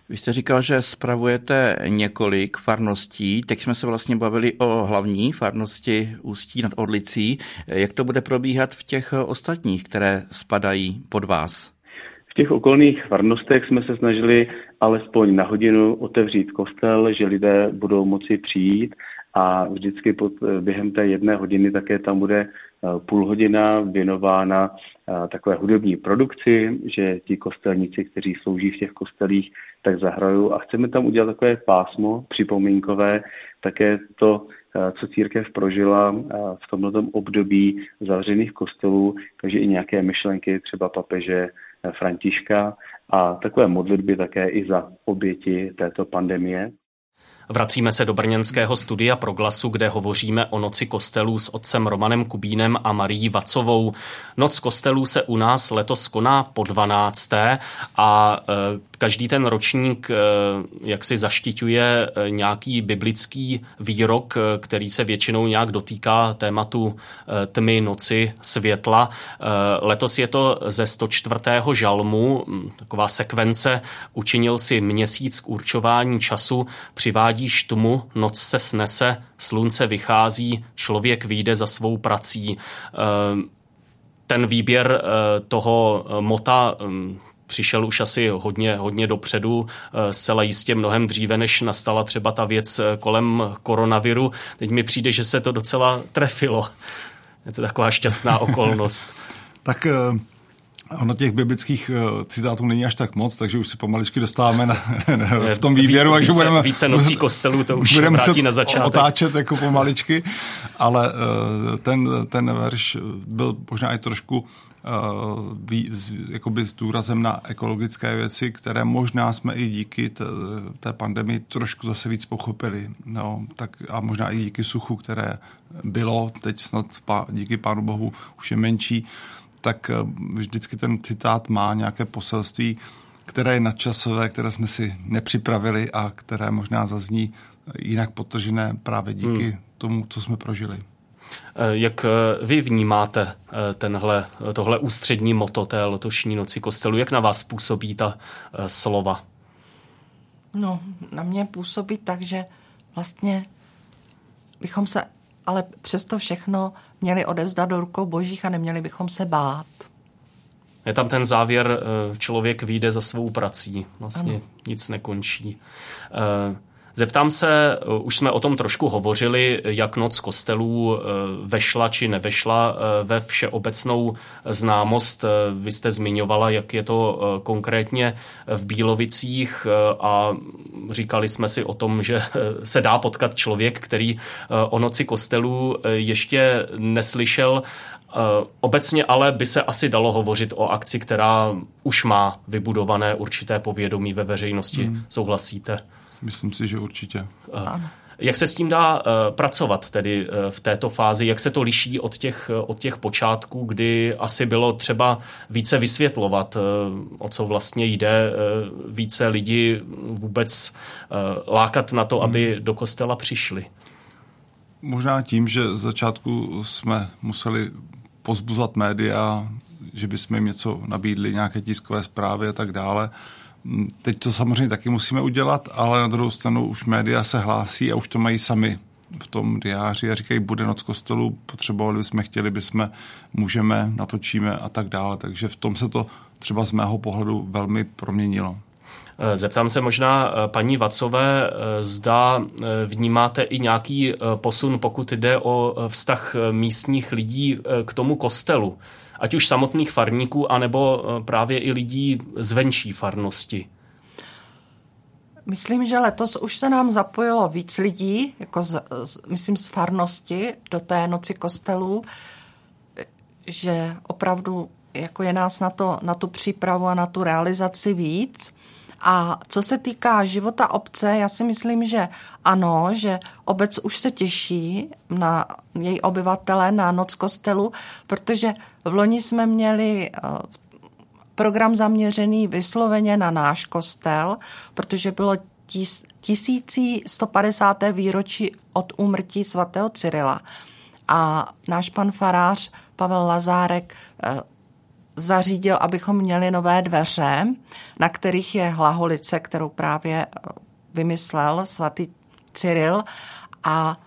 Vy jste říkal, že spravujete několik farností. Teď jsme se vlastně bavili o hlavní farnosti Ústí nad Orlicí. Jak to bude probíhat v těch ostatních, které spadají pod vás? V těch okolních farnostech jsme se snažili alespoň na hodinu otevřít kostel, že lidé budou moci přijít a vždycky pod, během té jedné hodiny také tam bude eh, půl hodina věnována eh, takové hudební produkci, že ti kostelníci, kteří slouží v těch kostelích, tak zahrajou. A chceme tam udělat takové pásmo připomínkové, také to, eh, co církev prožila v tomto období zavřených kostelů, takže i nějaké myšlenky třeba papeže Františka a takové modlitby také i za oběti této pandemie. Vracíme se do brněnského studia Proglasu, kde hovoříme o noci kostelů s otcem Romanem Kubínem a Marií Vacovou. Noc kostelů se u nás letos koná po 12. a e, každý ten ročník e, jak si zaštiťuje e, nějaký biblický výrok, který se většinou nějak dotýká tématu tmy, noci, světla. Letos je to ze 104. žalmu, taková sekvence, učinil si měsíc k určování času, přivádí uvádíš tmu, noc se snese, slunce vychází, člověk vyjde za svou prací. Ehm, ten výběr eh, toho eh, mota ehm, přišel už asi hodně, hodně dopředu, eh, zcela jistě mnohem dříve, než nastala třeba ta věc kolem koronaviru. Teď mi přijde, že se to docela trefilo. Je to taková šťastná okolnost. tak Ono těch biblických eh, citátů není až tak moc, takže už se pomaličky dostáváme na, v tom výběru, takže více, budeme... Více nocí kostelů, to už budeme vrátí na začátek. otáčet jako pomaličky, ale eh, ten, ten verš byl možná i trošku uh, jakoby s důrazem na ekologické věci, které možná jsme i díky té, té pandemii trošku zase víc pochopili. No, tak a možná i díky suchu, které bylo, teď snad pá, díky Pánu Bohu už je menší, tak eh, vždycky ten citát má nějaké poselství, které je nadčasové, které jsme si nepřipravili a které možná zazní jinak potržené právě díky hmm. tomu, co jsme prožili. Eh, jak eh, vy vnímáte tenhle, tohle ústřední moto té letošní noci kostelu? Jak na vás působí ta slova? No, na mě působí tak, že vlastně bychom se ale přesto všechno měli odevzdat do rukou božích a neměli bychom se bát. Je tam ten závěr, eh, člověk vyjde za svou prací, vlastně ano. nic nekončí. Zeptám se, eh, už jsme o tom trošku hovořili, jak noc kostelů eh, vešla či nevešla eh, ve všeobecnou známost. Vy jste zmiňovala, jak je to konkrétně v Bílovicích a říkali jsme si o tom, že se dá potkat člověk, který o noci kostelů ještě neslyšel. Obecně ale by se asi dalo hovořit o akci, která už má vybudované určité povědomí ve veřejnosti. Hmm. Souhlasíte? Myslím si, že určitě. Ano. Jak se s tím dá uh, pracovat tedy uh, v této fázi? Jak se to liší od těch, uh, od těch počátků, kdy asi bylo třeba více vysvětlovat, o co vlastně jde, více lidí vůbec lákat na to, aby hmm. do kostela přišli? Možná tím, že z začátku jsme museli pozbuzat média, že bychom jim něco nabídli, nějaké tiskové zprávy a tak dále. Teď to samozřejmě taky musíme udělat, ale na druhou stranu už média se hlásí a už to mají sami v tom diáři a říkají, bude noc kostelu, potřebovali jsme, chtěli bychom, můžeme, natočíme a tak dále. Takže v tom se to třeba z mého pohledu velmi proměnilo. Eh, zeptám se možná eh, paní Vacové, eh, zda vnímáte i nějaký posun, pokud jde o vztah místních lidí k tomu kostelu ať už samotných farníků, anebo eh, právě i lidí zvenčí farnosti? Myslím, že letos už se nám zapojilo víc lidí, jako z, z, myslím z farnosti do té noci kostelů, že opravdu jako je nás na, to, na tu přípravu a na tu realizaci víc. A co se týká života obce, já si myslím, že ano, že obec už se těší na její obyvatele na noc kostelu, protože v loni jsme měli eh, program zaměřený vysloveně na náš kostel, protože bylo 1150. výročí od úmrtí svatého Cyrila. A náš pan farář Pavel Lazárek eh, zařídil, abychom měli nové dveře, na kterých je hlaholice, kterou právě eh, vymyslel svatý Cyril a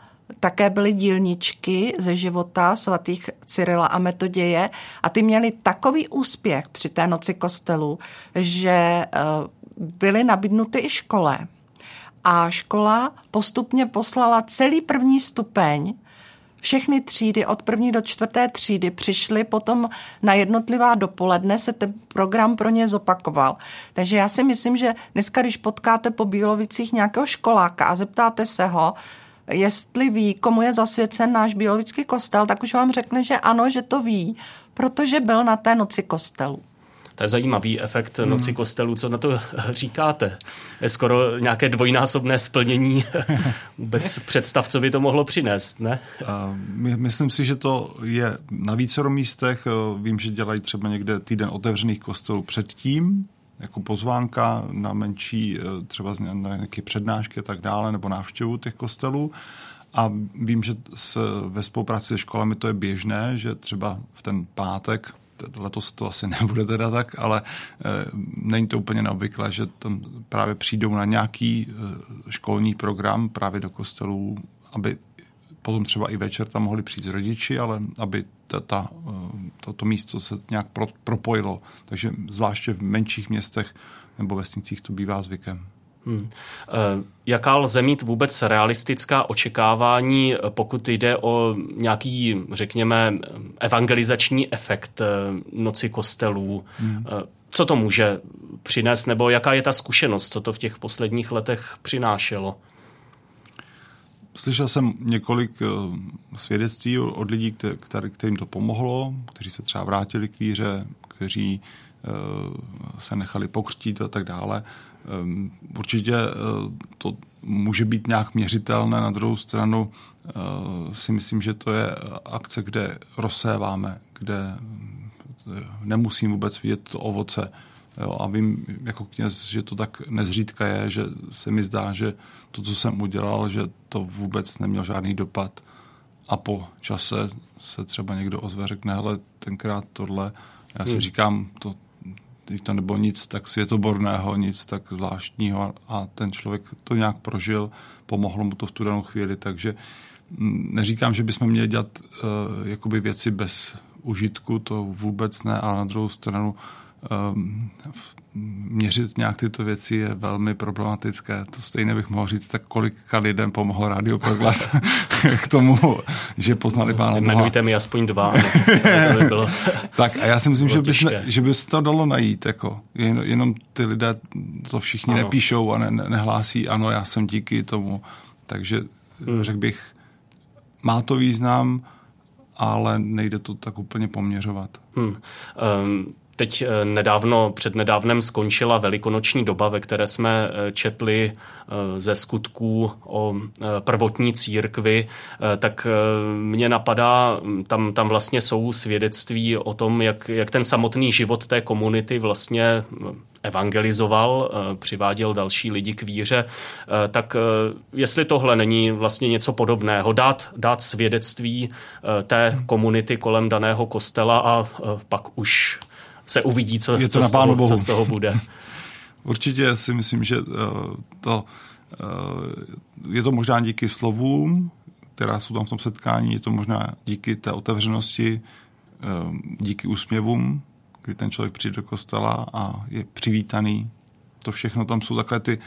také byly dílničky ze života svatých Cyrila a Metoděje a ty měli takový úspěch při té noci kostelu, že eh, byly nabídnuty i škole. A škola postupně poslala celý první stupeň všechny třídy od první do čtvrté třídy přišly potom na jednotlivá dopoledne, se ten program pro ně zopakoval. Takže já si myslím, že dneska, když potkáte po Bílovicích nějakého školáka a zeptáte se ho, jestli ví, komu je zasvěcen náš biologický kostel, tak už vám řekne, že ano, že to ví, protože byl na té noci kostelu. To je zajímavý efekt hmm. noci kostelů. Co na to říkáte? Je skoro nějaké dvojnásobné splnění vůbec představ, co by to mohlo přinést, ne? Myslím si, že to je na vícero místech. Vím, že dělají třeba někde týden otevřených kostelů předtím, jako pozvánka na menší, třeba na nějaké přednášky a tak dále, nebo návštěvu těch kostelů. A vím, že s, ve spolupráci se školami to je běžné, že třeba v ten pátek letos to asi nebude teda tak, ale e, není to úplně neobvyklé, že tam právě přijdou na nějaký e, školní program právě do kostelů, aby potom třeba i večer tam mohli přijít rodiči, ale aby ta, ta, eh, to, to místo se nějak pro, propojilo. Takže zvláště v menších městech nebo vesnicích to bývá zvykem. Hmm. Jaká lze mít vůbec realistická očekávání, pokud jde o nějaký, řekněme, evangelizační efekt noci kostelů? Hmm. Co to může přinést, nebo jaká je ta zkušenost, co to v těch posledních letech přinášelo? Slyšel jsem několik svědectví od lidí, kterým to pomohlo, kteří se třeba vrátili k víře, kteří se nechali pokřtít a tak dále. Určitě eh, to může být nějak měřitelné, na druhou stranu eh, si myslím, že to je akce, kde rozséváme, kde eh, nemusím vůbec vidět to ovoce. Jo, a vím jako kněz, že to tak nezřídka je, že se mi zdá, že to, co jsem udělal, že to vůbec neměl žádný dopad. A po čase se třeba někdo ozve, řekne, hele, tenkrát tohle, já si hmm. říkám, to, když to nebylo nic tak světoborného, nic tak zvláštního a ten člověk to nějak prožil, pomohlo mu to v tu danou chvíli, takže mm, neříkám, že bychom měli dělat uh, jakoby věci bez užitku, to vůbec ne, ale na druhou stranu um, měřit nějak tyto věci je velmi problematické. To stejně bych mohl říct, tak kolika lidem pomohl Radio Proglas k tomu, že poznali Pána Boha. Jmenujte mi aspoň dva. to by bylo, tak a já si myslím, že by, se, že by se to dalo najít. Jako. Jen, jenom ty lidé to všichni ano. nepíšou a ne, ne, nehlásí, ano, já jsem díky tomu. Takže hmm. řekl bych, má to význam, ale nejde to tak úplně poměřovat. Hmm. Um, Teď eh, nedávno, před nedávnem skončila velikonoční doba, ve které jsme eh, četli eh, ze skutků o prvotní církvi, tak mě napadá, hm, tam, tam vlastně jsou svědectví o tom, jak, jak ten samotný život té komunity vlastně evangelizoval, přiváděl další lidi k víře, tak jestli tohle není vlastně něco podobného, dát, dát svědectví té komunity kolem daného kostela a pak už se uvidí, co, je to co, na z, toho, co z toho bude. Určitě si myslím, že uh, to uh, je to možná díky slovům, která jsou tam v tom setkání, je to možná díky té otevřenosti, uh, díky úsměvům, kdy ten člověk přijde do kostela a je přivítaný. To všechno tam jsou takové ty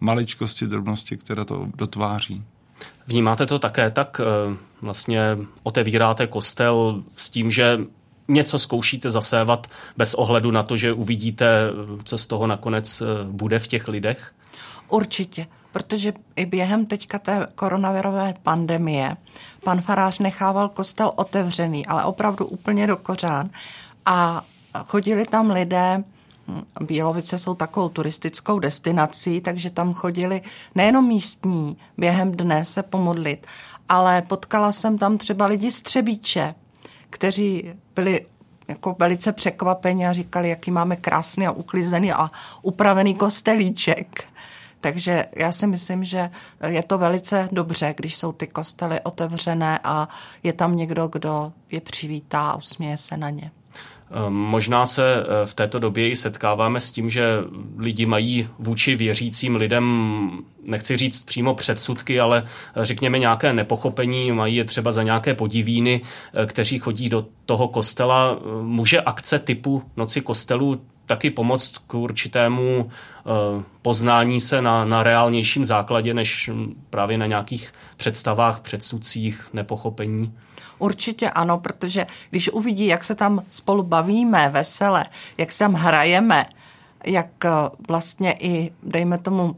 maličkosti, drobnosti, které to dotváří. Vnímáte to také tak, vlastně otevíráte kostel s tím, že něco zkoušíte zasévat bez ohledu na to, že uvidíte, co z toho nakonec eh, bude v těch lidech? Určitě, protože i během teďka té koronavirové pandemie pan farář nechával kostel otevřený, ale opravdu úplně do kořán a chodili tam lidé, hm, Bílovice jsou takovou turistickou destinací, takže tam chodili nejenom místní během dne se pomodlit, ale potkala jsem tam třeba lidi z Třebíče, kteří byli jako velice překvapeni a říkali, jaký máme krásný a uklizený a upravený kostelíček. Takže já si myslím, že je to velice dobře, když jsou ty kostely otevřené a je tam někdo, kdo je přivítá a usměje se na ně. Ehm, možná se eh, v této době i setkáváme s tím, že lidi mají vůči věřícím lidem, nechci říct přímo předsudky, ale eh, řekněme nějaké nepochopení, mají je třeba za nějaké podivíny, eh, kteří chodí do toho kostela. Může akce typu Noci kostelů taky pomoct k určitému poznání se na, na reálnějším základě, než hm, právě na nějakých představách, předsudcích, nepochopení? Určitě ano, protože když uvidí, jak se tam spolu bavíme vesele, jak se tam hrajeme, jak eh, vlastně i, dejme tomu,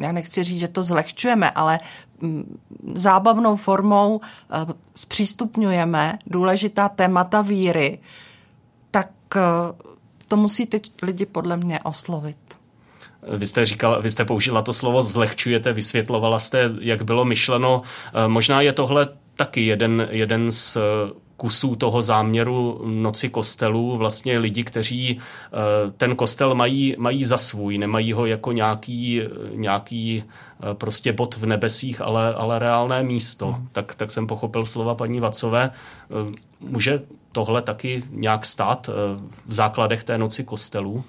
já nechci říct, že to zlehčujeme, ale mm, zábavnou formou eh, zpřístupňujeme důležitá témata víry, tak eh, to musí teď lidi podle mě oslovit. Vy jste, říkala, vy jste použila to slovo zlehčujete, vysvětlovala jste, jak bylo myšleno. Možná je tohle taky jeden, jeden z eh, kusů toho záměru Noci kostelů, vlastně lidi, kteří eh, ten kostel mají, mají za svůj, nemají ho jako nějaký, nějaký eh, prostě bod v nebesích, ale, ale reálné místo. Hmm. Tak, tak jsem pochopil slova paní Vacové. Může tohle taky nějak stát v základech té Noci kostelů?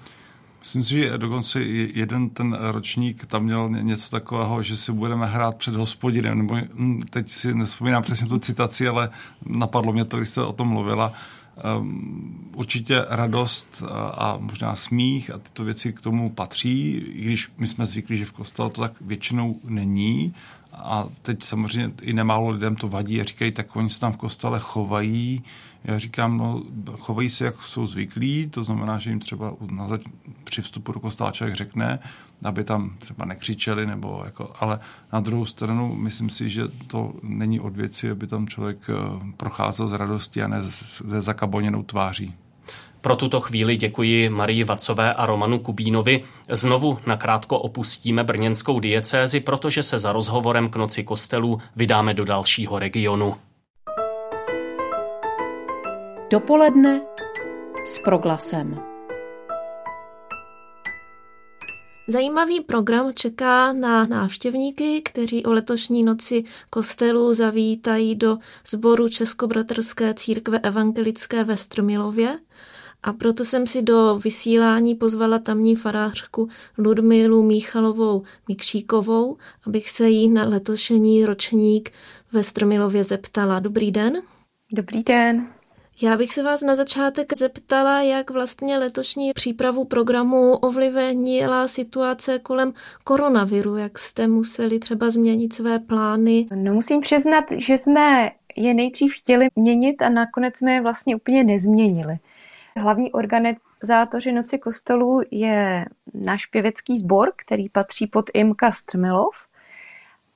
Myslím si, že dokonce jeden ten ročník tam měl něco takového, že si budeme hrát před hospodinem, nebo hm, teď si nespomínám přesně tu citaci, ale napadlo mě to, když jste o tom mluvila. Um, určitě radost a, a možná smích a tyto věci k tomu patří, i když my jsme zvyklí, že v kostele to tak většinou není. A teď samozřejmě i nemálo lidem to vadí a říkají, tak oni se tam v kostele chovají. Já říkám, no, chovají se, jak jsou zvyklí, to znamená, že jim třeba na zač- při vstupu do kostela člověk řekne, aby tam třeba nekřičeli, nebo jako, ale na druhou stranu myslím si, že to není od věci, aby tam člověk eh, procházel z radosti a ne ze zakaboněnou tváří. Pro tuto chvíli děkuji Marii Vacové a Romanu Kubínovi. Znovu nakrátko opustíme brněnskou diecézi, protože se za rozhovorem k noci kostelů vydáme do dalšího regionu. Dopoledne s proglasem. Zajímavý program čeká na návštěvníky, kteří o letošní noci kostelu zavítají do sboru Českobratrské církve evangelické ve Strmilově. A proto jsem si do vysílání pozvala tamní farářku Ludmilu Míchalovou Mikšíkovou, abych se jí na letošní ročník ve Stromilově zeptala. Dobrý den. Dobrý den. Já bych se vás na začátek zeptala, jak vlastně letošní přípravu programu ovlivnila situace kolem koronaviru, jak jste museli třeba změnit své plány. No musím přiznat, že jsme je nejdřív chtěli měnit a nakonec jsme je vlastně úplně nezměnili. Hlavní organizátoři Noci kostelů je náš pěvecký sbor, který patří pod Imka Strmelov.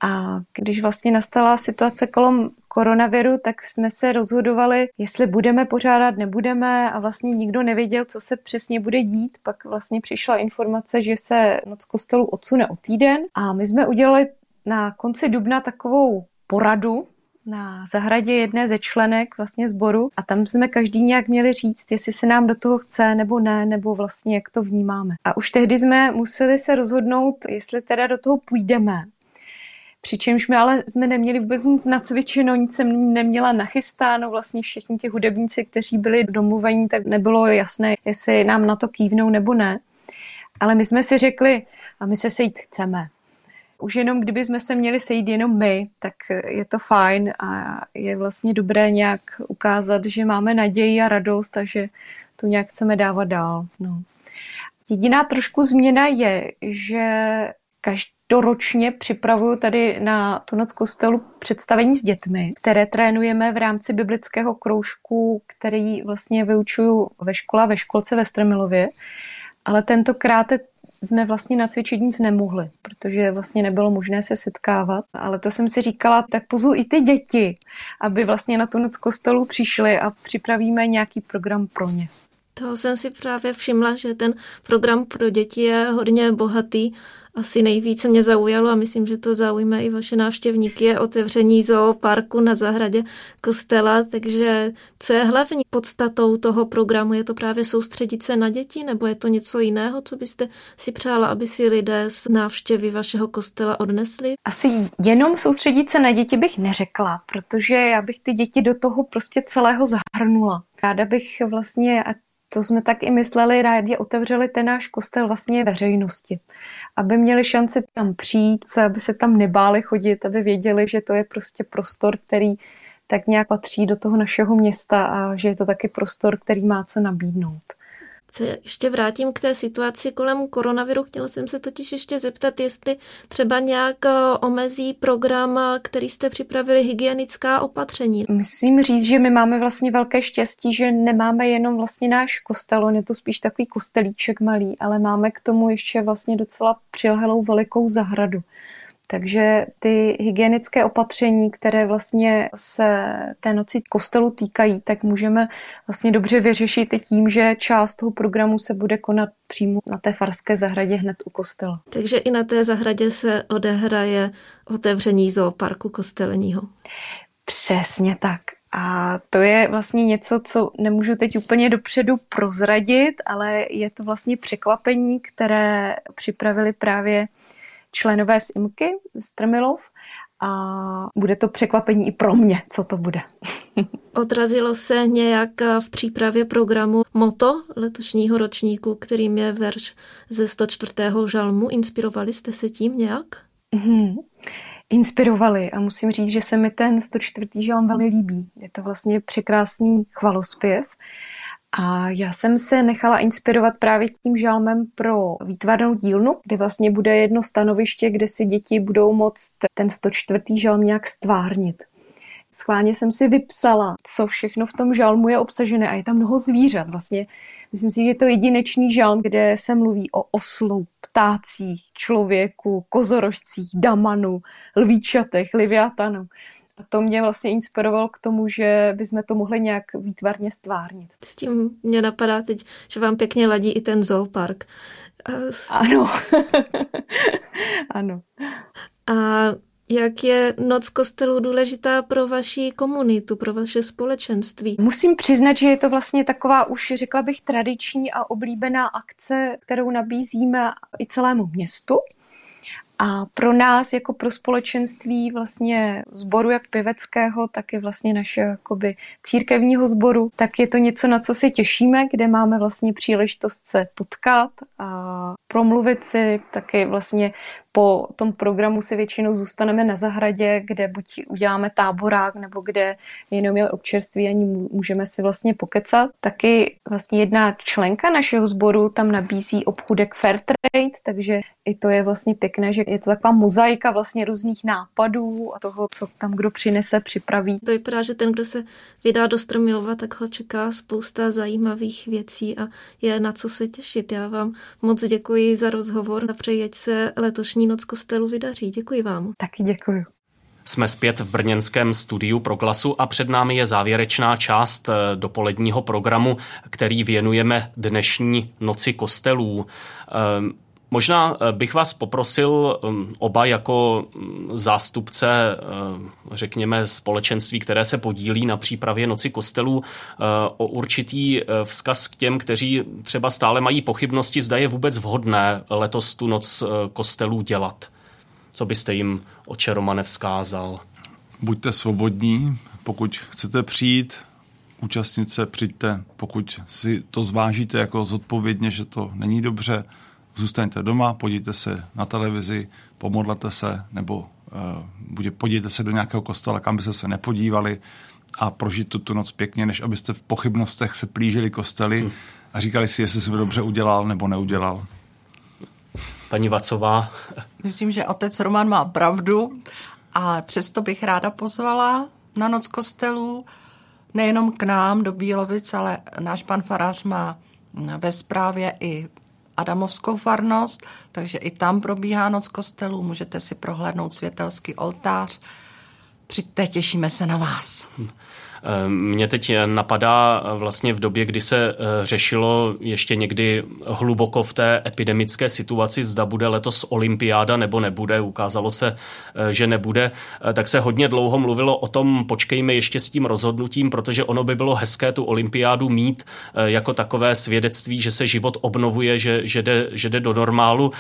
A když vlastně nastala situace kolem koronaviru, tak jsme se rozhodovali, jestli budeme pořádat, nebudeme a vlastně nikdo nevěděl, co se přesně bude dít. Pak vlastně přišla informace, že se noc kostelu odsune o týden a my jsme udělali na konci dubna takovou poradu, na zahradě jedné ze členek vlastně sboru a tam jsme každý nějak měli říct, jestli se nám do toho chce nebo ne, nebo vlastně jak to vnímáme. A už tehdy jsme museli se rozhodnout, jestli teda do toho půjdeme. Přičemž my ale jsme neměli vůbec nic nacvičeno, nic jsem neměla nachystáno, vlastně všichni ti hudebníci, kteří byli domluvení, tak nebylo jasné, jestli nám na to kývnou nebo ne. Ale my jsme si řekli, a my se sejít chceme. Už jenom kdyby jsme se měli sejít jenom my, tak je to fajn a je vlastně dobré nějak ukázat, že máme naději a radost a že to nějak chceme dávat dál. No. Jediná trošku změna je, že každoročně připravuju tady na tu noc kostelu představení s dětmi, které trénujeme v rámci biblického kroužku, který vlastně vyučuju ve škole, ve školce ve Stremilově. Ale tentokrát jsme vlastně nacvičit nic nemohli, protože vlastně nebylo možné se setkávat. Ale to jsem si říkala, tak pozvu i ty děti, aby vlastně na tu noc kostelu přišli a připravíme nějaký program pro ně. To jsem si právě všimla, že ten program pro děti je hodně bohatý asi nejvíce mě zaujalo a myslím, že to zaujme i vaše návštěvníky, je otevření zooparku na zahradě kostela, takže co je hlavní podstatou toho programu? Je to právě soustředit se na děti nebo je to něco jiného, co byste si přála, aby si lidé z návštěvy vašeho kostela odnesli? Asi jenom soustředit se na děti bych neřekla, protože já bych ty děti do toho prostě celého zahrnula. Ráda bych vlastně, a to jsme tak i mysleli, rádi otevřeli ten náš kostel vlastně veřejnosti. Aby měli šanci tam přijít, aby se tam nebáli chodit, aby věděli, že to je prostě prostor, který tak nějak patří do toho našeho města a že je to taky prostor, který má co nabídnout se ještě vrátím k té situaci kolem koronaviru. Chtěla jsem se totiž ještě zeptat, jestli třeba nějak eh, omezí program, eh, který jste připravili, hygienická opatření. Musím říct, že my máme vlastně velké štěstí, že nemáme jenom vlastně náš kostel, on je to spíš takový kostelíček malý, ale máme k tomu ještě vlastně docela přilhelou velikou zahradu. Takže ty hygienické opatření, které vlastně se té noci kostelu týkají, tak můžeme vlastně dobře vyřešit i tím, že část toho programu se bude konat přímo na té farské zahradě hned u kostela. Takže i na té zahradě se odehraje otevření zooparku kostelního. Přesně tak. A to je vlastně něco, co nemůžu teď úplně dopředu prozradit, ale je to vlastně překvapení, které připravili právě členové z IMKY, z Trmilov, a bude to překvapení i pro mě, co to bude. Odrazilo se nějak v přípravě programu moto letošního ročníku, kterým je verš ze 104. žalmu. Inspirovali jste se tím nějak? Mm-hmm. inspirovali a musím říct, že se mi ten 104. žalm velmi líbí. Je to vlastně překrásný chvalospěv a já jsem se nechala inspirovat právě tím žalmem pro výtvarnou dílnu, kde vlastně bude jedno stanoviště, kde si děti budou moct ten 104. žalm nějak stvárnit. Schválně jsem si vypsala, co všechno v tom žalmu je obsažené a je tam mnoho zvířat. Vlastně myslím si, že je to jedinečný žalm, kde se mluví o oslu, ptácích, člověku, kozorožcích, damanu, lvíčatech, liviatanu. A to mě vlastně inspirovalo k tomu, že bychom to mohli nějak výtvarně stvárnit. S tím mě napadá teď, že vám pěkně ladí i ten zoopark. Ano. ano. A jak je noc kostelů důležitá pro vaši komunitu, pro vaše společenství? Musím přiznat, že je to vlastně taková už, řekla bych, tradiční a oblíbená akce, kterou nabízíme i celému městu. A pro nás, jako pro společenství vlastně sboru jak pěveckého, tak i vlastně našeho jakoby církevního sboru, tak je to něco, na co se těšíme, kde máme vlastně příležitost se potkat a promluvit si, taky vlastně po tom programu si většinou zůstaneme na zahradě, kde buď uděláme táborák, nebo kde jenom je občerství, ani můžeme si vlastně pokecat. Taky vlastně jedna členka našeho sboru tam nabízí obchudek Fairtrade, takže i to je vlastně pěkné, že je to taková mozaika vlastně různých nápadů a toho, co tam kdo přinese, připraví. To vypadá, že ten, kdo se vydá do Stromilova, tak ho čeká spousta zajímavých věcí a je na co se těšit. Já vám moc děkuji za rozhovor a přeji, ať se letošní noc kostelu vydaří. Děkuji vám. Taky děkuji. Jsme zpět v brněnském studiu Proglasu a před námi je závěrečná část eh, dopoledního programu, který věnujeme dnešní noci kostelů. Možná eh, bych vás poprosil ehm, oba jako mm, zástupce, eh, řekněme, společenství, které se podílí na přípravě Noci kostelů, o určitý vzkaz k těm, kteří třeba stále mají pochybnosti, zda je vůbec vhodné letos tu Noc kostelů dělat. Co byste jim oče Romane vzkázal? Buďte svobodní, pokud chcete přijít, účastnit se, přijďte. Pokud si to zvážíte jako zodpovědně, že to není dobře, zůstaňte doma, podívejte se na televizi, pomodlete se, nebo uh, podívejte se do nějakého kostela, kam byste se nepodívali a prožít tu, tu noc pěkně, než abyste v pochybnostech se plížili kostely hmm. a říkali si, jestli jsem dobře udělal nebo neudělal. Paní Vacová. Myslím, že otec Roman má pravdu a přesto bych ráda pozvala na noc kostelů nejenom k nám do Bílovic, ale náš pan farář má ve správě i Adamovskou farnost, takže i tam probíhá noc kostelů, můžete si prohlédnout světelský oltář. Přijďte, těšíme se na vás. Hm. Mě teď napadá vlastně v době, kdy se eh, řešilo ještě někdy hluboko v té epidemické situaci, zda bude letos olympiáda nebo nebude, ukázalo se, eh, že nebude, eh, tak se hodně dlouho mluvilo o tom, počkejme ještě s tím rozhodnutím, protože ono by bylo hezké tu olympiádu mít jako takové svědectví, že se život obnovuje, že, že, jde, že jde do normálu.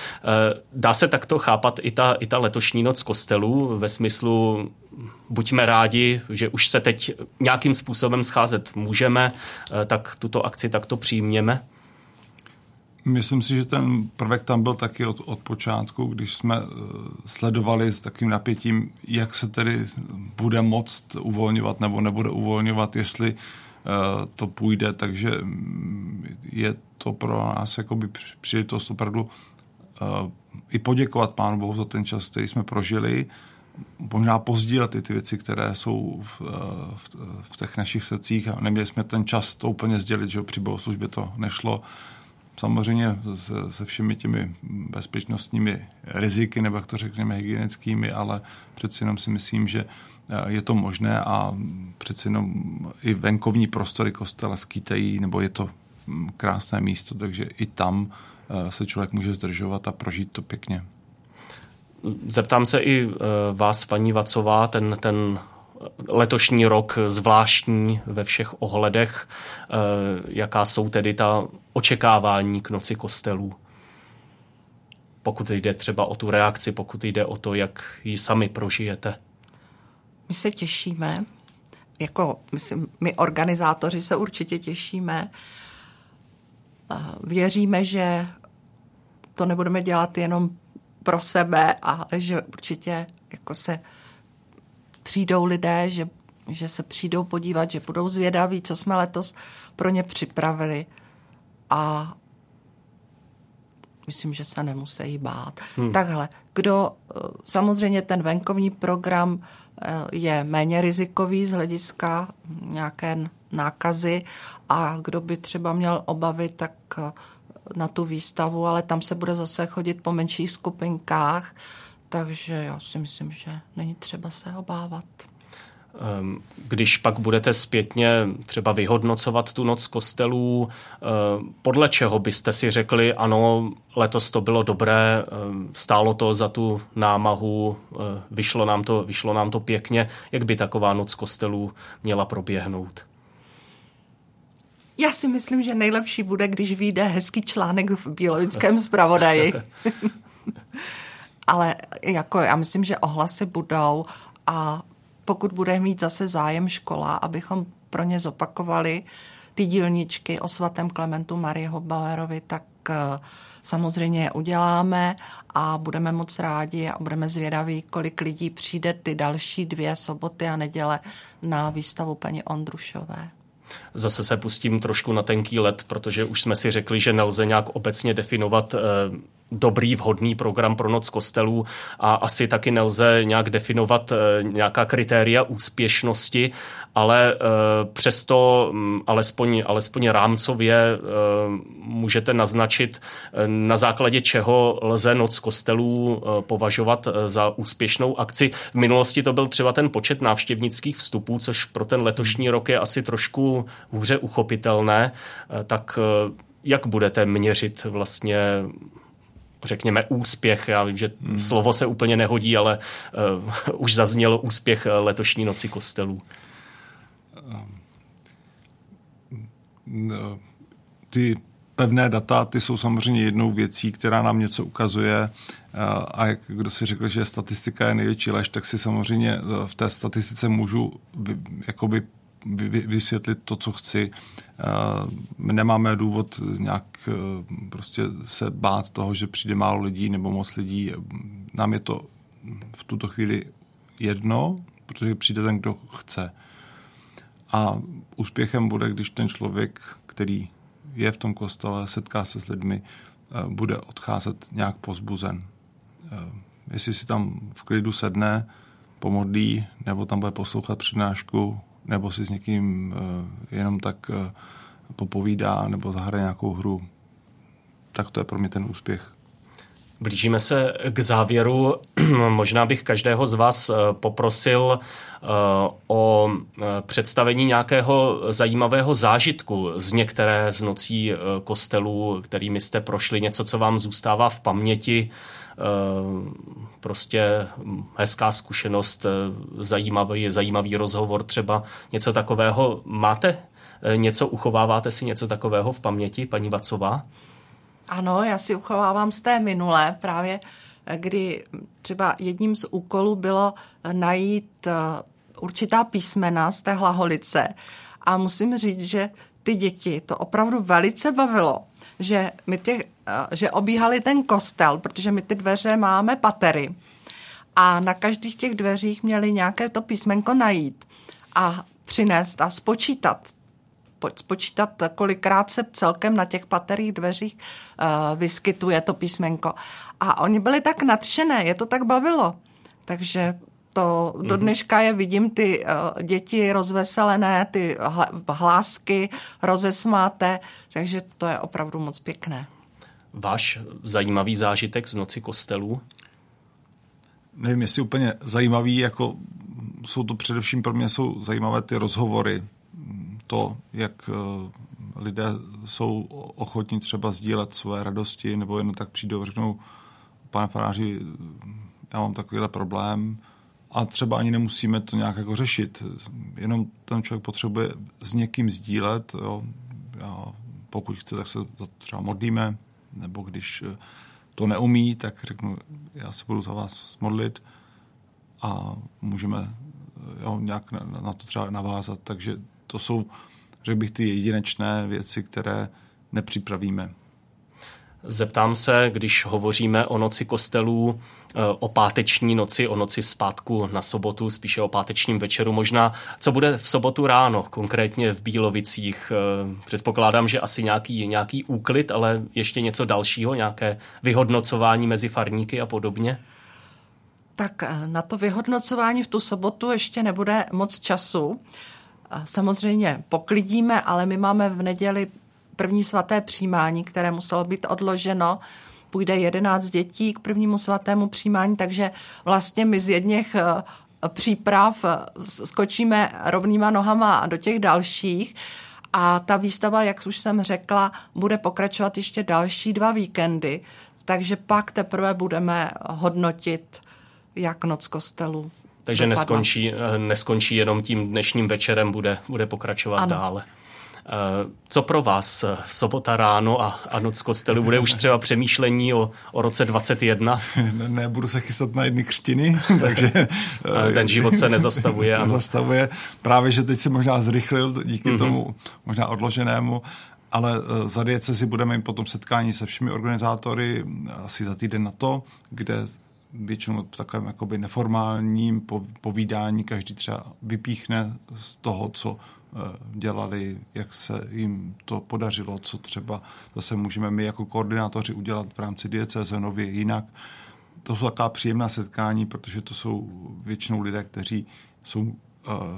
Dá se takto chápat i ta, i ta letošní noc kostelů ve smyslu buďme rádi, že už se teď nějakým způsobem scházet můžeme, eh, tak tuto akci takto přijměme? Myslím si, že ten prvek tam byl taky od, od počátku, když jsme uh, sledovali s takým napětím, jak se tedy bude moct uvolňovat nebo nebude uvolňovat, jestli uh, to půjde, takže mm, je to pro nás jakoby příležitost opravdu i poděkovat Pánu Bohu za ten čas, který jsme prožili, možná pozdílet i ty věci, které jsou v, v, v těch našich srdcích a neměli jsme ten čas to úplně sdělit, že při bohoslužbě to nešlo. Samozřejmě se, se všemi těmi bezpečnostními riziky, nebo jak to řekneme, hygienickými, ale přeci jenom si myslím, že eh, je to možné a přeci jenom i venkovní prostory kostela skýtají, nebo je to hm, krásné místo, takže i tam eh, se člověk může zdržovat a prožít to pěkně. Zeptám se i eh, vás, paní Vacová, ten, ten letošní rok zvláštní ve všech ohledech. Eh, jaká jsou tedy ta očekávání k noci kostelů? Pokud jde třeba o tu reakci, pokud jde o to, jak ji sami prožijete. My se těšíme, jako myslím, my organizátoři se určitě těšíme. Věříme, že to nebudeme dělat jenom pro sebe a že určitě jako se přijdou lidé, že, že se přijdou podívat, že budou zvědaví, co jsme letos pro ně připravili. A myslím, že se nemusí bát. Hmm. Takhle, kdo, samozřejmě ten venkovní program eh, je méně rizikový z hlediska nějaké nákazy a kdo by třeba měl obavy, tak eh, na tu výstavu, ale tam se bude zase chodit po menších skupinkách, takže já si myslím, že není třeba se obávat. Ehm, když pak budete zpětně třeba vyhodnocovat tu noc kostelů, ehm, podle čeho byste si řekli, ano, letos to bylo dobré, ehm, stálo to za tu námahu, vyšlo nám to, vyšlo nám to pěkně, jak by taková noc kostelů měla proběhnout? Já si myslím, že nejlepší bude, když vyjde hezký článek v biologickém zpravodaji. Ale jako já myslím, že ohlasy budou a pokud bude mít zase zájem škola, abychom pro ně zopakovali ty dílničky o svatém Klementu Marie Bauerovi, tak eh, samozřejmě je uděláme a budeme moc rádi a budeme zvědaví, kolik lidí přijde ty další dvě soboty a neděle na výstavu paní Ondrušové. Zase se pustím trošku na tenký let, protože už jsme si řekli, že nelze nějak obecně definovat eh, dobrý, vhodný program pro noc kostelů a asi taky nelze nějak definovat eh, nějaká kritéria úspěšnosti, ale eh, přesto mm, alespoň, alespoň rámcově můžete naznačit, na základě čeho lze noc kostelů považovat za úspěšnou akci. V minulosti to byl třeba ten počet návštěvnických vstupů, což pro ten letošní rok je asi trošku hůře uchopitelné. Tak jak budete měřit vlastně řekněme, úspěch. Já vím, že hmm. slovo se úplně nehodí, ale uh, už zazněl úspěch letošní noci kostelů. Ty pevné data, ty jsou samozřejmě jednou věcí, která nám něco ukazuje eh, a jak kdo si řekl, že statistika je největší lež, tak si samozřejmě eh, v té statistice můžu jakoby vysvětlit to, co chci. My nemáme důvod nějak e, prostě se bát toho, že přijde málo lidí nebo moc lidí. Nám je to v tuto chvíli jedno, protože přijde ten, kdo chce. A úspěchem bude, když ten člověk, který je v tom kostele, setká se s lidmi, e, bude odcházet nějak pozbuzen. Jestli si tam v klidu sedne, pomodlí, nebo tam bude poslouchat přednášku, nebo si s někým uh, jenom tak uh, popovídá nebo zahraje nějakou hru, tak to je pro mě ten úspěch. Blížíme se k závěru. Možná bych každého z vás eh, poprosil o představení nějakého zajímavého zážitku z některé z nocí kostelů, kterými jste prošli, něco, co vám zůstává v paměti, Eh, prostě hezká zkušenost, eh, zajímavý, zajímavý rozhovor třeba, něco takového. Máte eh, něco, uchováváte si něco takového v paměti, paní Vacová? Ano, já si uchovávám z té minulé právě, kdy třeba jedním z úkolů bylo najít určitá písmena z té hlaholice a musím říct, že ty děti to opravdu velice bavilo, že my těch že obíhali ten kostel, protože my ty dveře máme patery a na každých těch dveřích měli nějaké to písmenko najít a přinést a spočítat. Spočítat, kolikrát se celkem na těch paterých dveřích vyskytuje to písmenko. A oni byli tak nadšené, je to tak bavilo. Takže to do mhm. dneška je vidím ty uh, děti rozveselené, ty hlásky rozesmáté, takže to je opravdu moc pěkné váš zajímavý zážitek z noci kostelů? Nevím, jestli úplně zajímavý, jako jsou to především pro mě jsou zajímavé ty rozhovory, to, jak eh, lidé jsou ochotní třeba sdílet své radosti, nebo jen tak přijdou a řeknou, pane faráři, já mám takovýhle problém, a třeba ani nemusíme to nějak jako řešit. Jenom ten člověk potřebuje s někým sdílet. Jo. Já, pokud chce, tak se to třeba modlíme, nebo když eh, to neumí, tak řeknu, já se budu za vás modlit a můžeme eh, jo, nějak na, na to třeba navázat. Takže to jsou, řekl bych, ty jedinečné věci, které nepřipravíme. Zeptám se, když hovoříme o noci kostelů, eh, o páteční noci, o noci zpátku na sobotu, spíše o pátečním večeru možná. Co bude v sobotu ráno, konkrétně v Bílovicích? Eh, předpokládám, že asi nějaký, nějaký úklid, ale ještě něco dalšího, nějaké vyhodnocování mezi farníky a podobně? Tak eh, na to vyhodnocování v tu sobotu ještě nebude moc času. Samozřejmě poklidíme, ale my máme v neděli první svaté přijímání, které muselo být odloženo. Půjde 11 dětí k prvnímu svatému přijímání, takže vlastně my z jedněch eh, příprav eh, skočíme rovnýma nohama do těch dalších. A ta výstava, jak už jsem řekla, bude pokračovat ještě další dva víkendy, takže pak teprve budeme hodnotit, jak noc kostelu. Takže neskončí, eh, neskončí jenom tím dnešním večerem, bude, bude pokračovat ano. dále. Eh, co pro vás eh, sobota ráno a, a noc kostelu? Bude už třeba přemýšlení o, o roce 21? Ne, ne, budu se chystat na jedny křtiny, takže... Eh, ten život se nezastavuje. nezastavuje. Právě, že teď se možná zrychlil díky mm-hmm. tomu možná odloženému, ale za si budeme mít potom setkání se všemi organizátory asi za týden na to, kde většinou v takovém jakoby neformálním povídání každý třeba vypíchne z toho, co dělali, jak se jim to podařilo, co třeba zase můžeme my jako koordinátoři udělat v rámci diecéze nově jinak. To jsou taková příjemná setkání, protože to jsou většinou lidé, kteří jsou uh,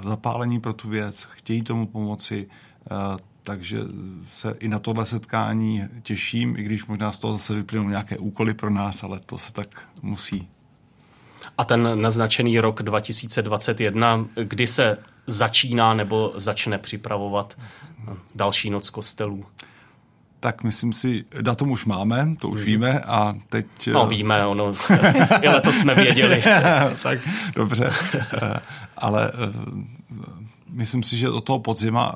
zapálení pro tu věc, chtějí tomu pomoci, uh, takže se i na tohle setkání těším, i když možná z toho zase vyplynou nějaké úkoly pro nás, ale to se tak musí. A ten naznačený rok 2021, kdy se začíná nebo začne připravovat další noc kostelů? Tak myslím si, datum už máme, to už hmm. víme a teď... No víme, ono, i letos jsme věděli. tak dobře, ale eh, myslím si, že od toho podzima,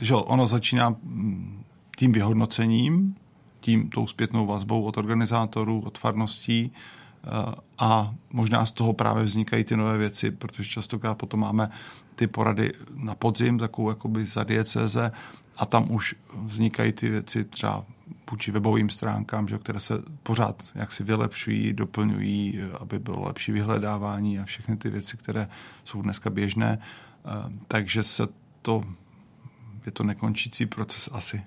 že ono začíná mm, tím vyhodnocením, tím tou zpětnou vazbou od organizátorů, od farností, a možná z toho právě vznikají ty nové věci, protože častokrát potom máme ty porady na podzim, takovou jakoby za diecéze a tam už vznikají ty věci třeba vůči webovým stránkám, že, které se pořád jaksi vylepšují, doplňují, aby bylo lepší vyhledávání a všechny ty věci, které jsou dneska běžné. Takže se to, je to nekončící proces asi.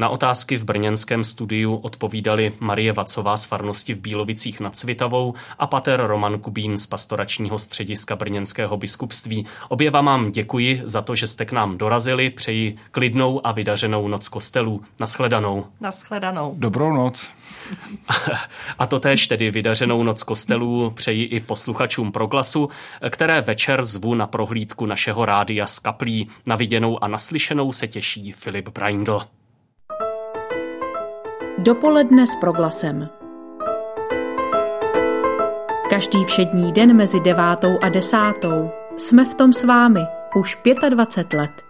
Na otázky v brněnském studiu odpovídali Marie Vacová z farnosti v Bílovicích nad Svitavou a pater Roman Kubín z pastoračního střediska brněnského biskupství. Obě vám děkuji za to, že jste k nám dorazili. Přeji klidnou a vydařenou noc kostelů. Naschledanou. Naschledanou. Dobrou noc. A to též tedy vydařenou noc kostelů přeji i posluchačům proglasu, které večer zvu na prohlídku našeho rádia z kaplí. Na viděnou a naslyšenou se těší Filip Braindl. Dopoledne s proglasem. Každý všední den mezi devátou a desátou jsme v tom s vámi už 25 let.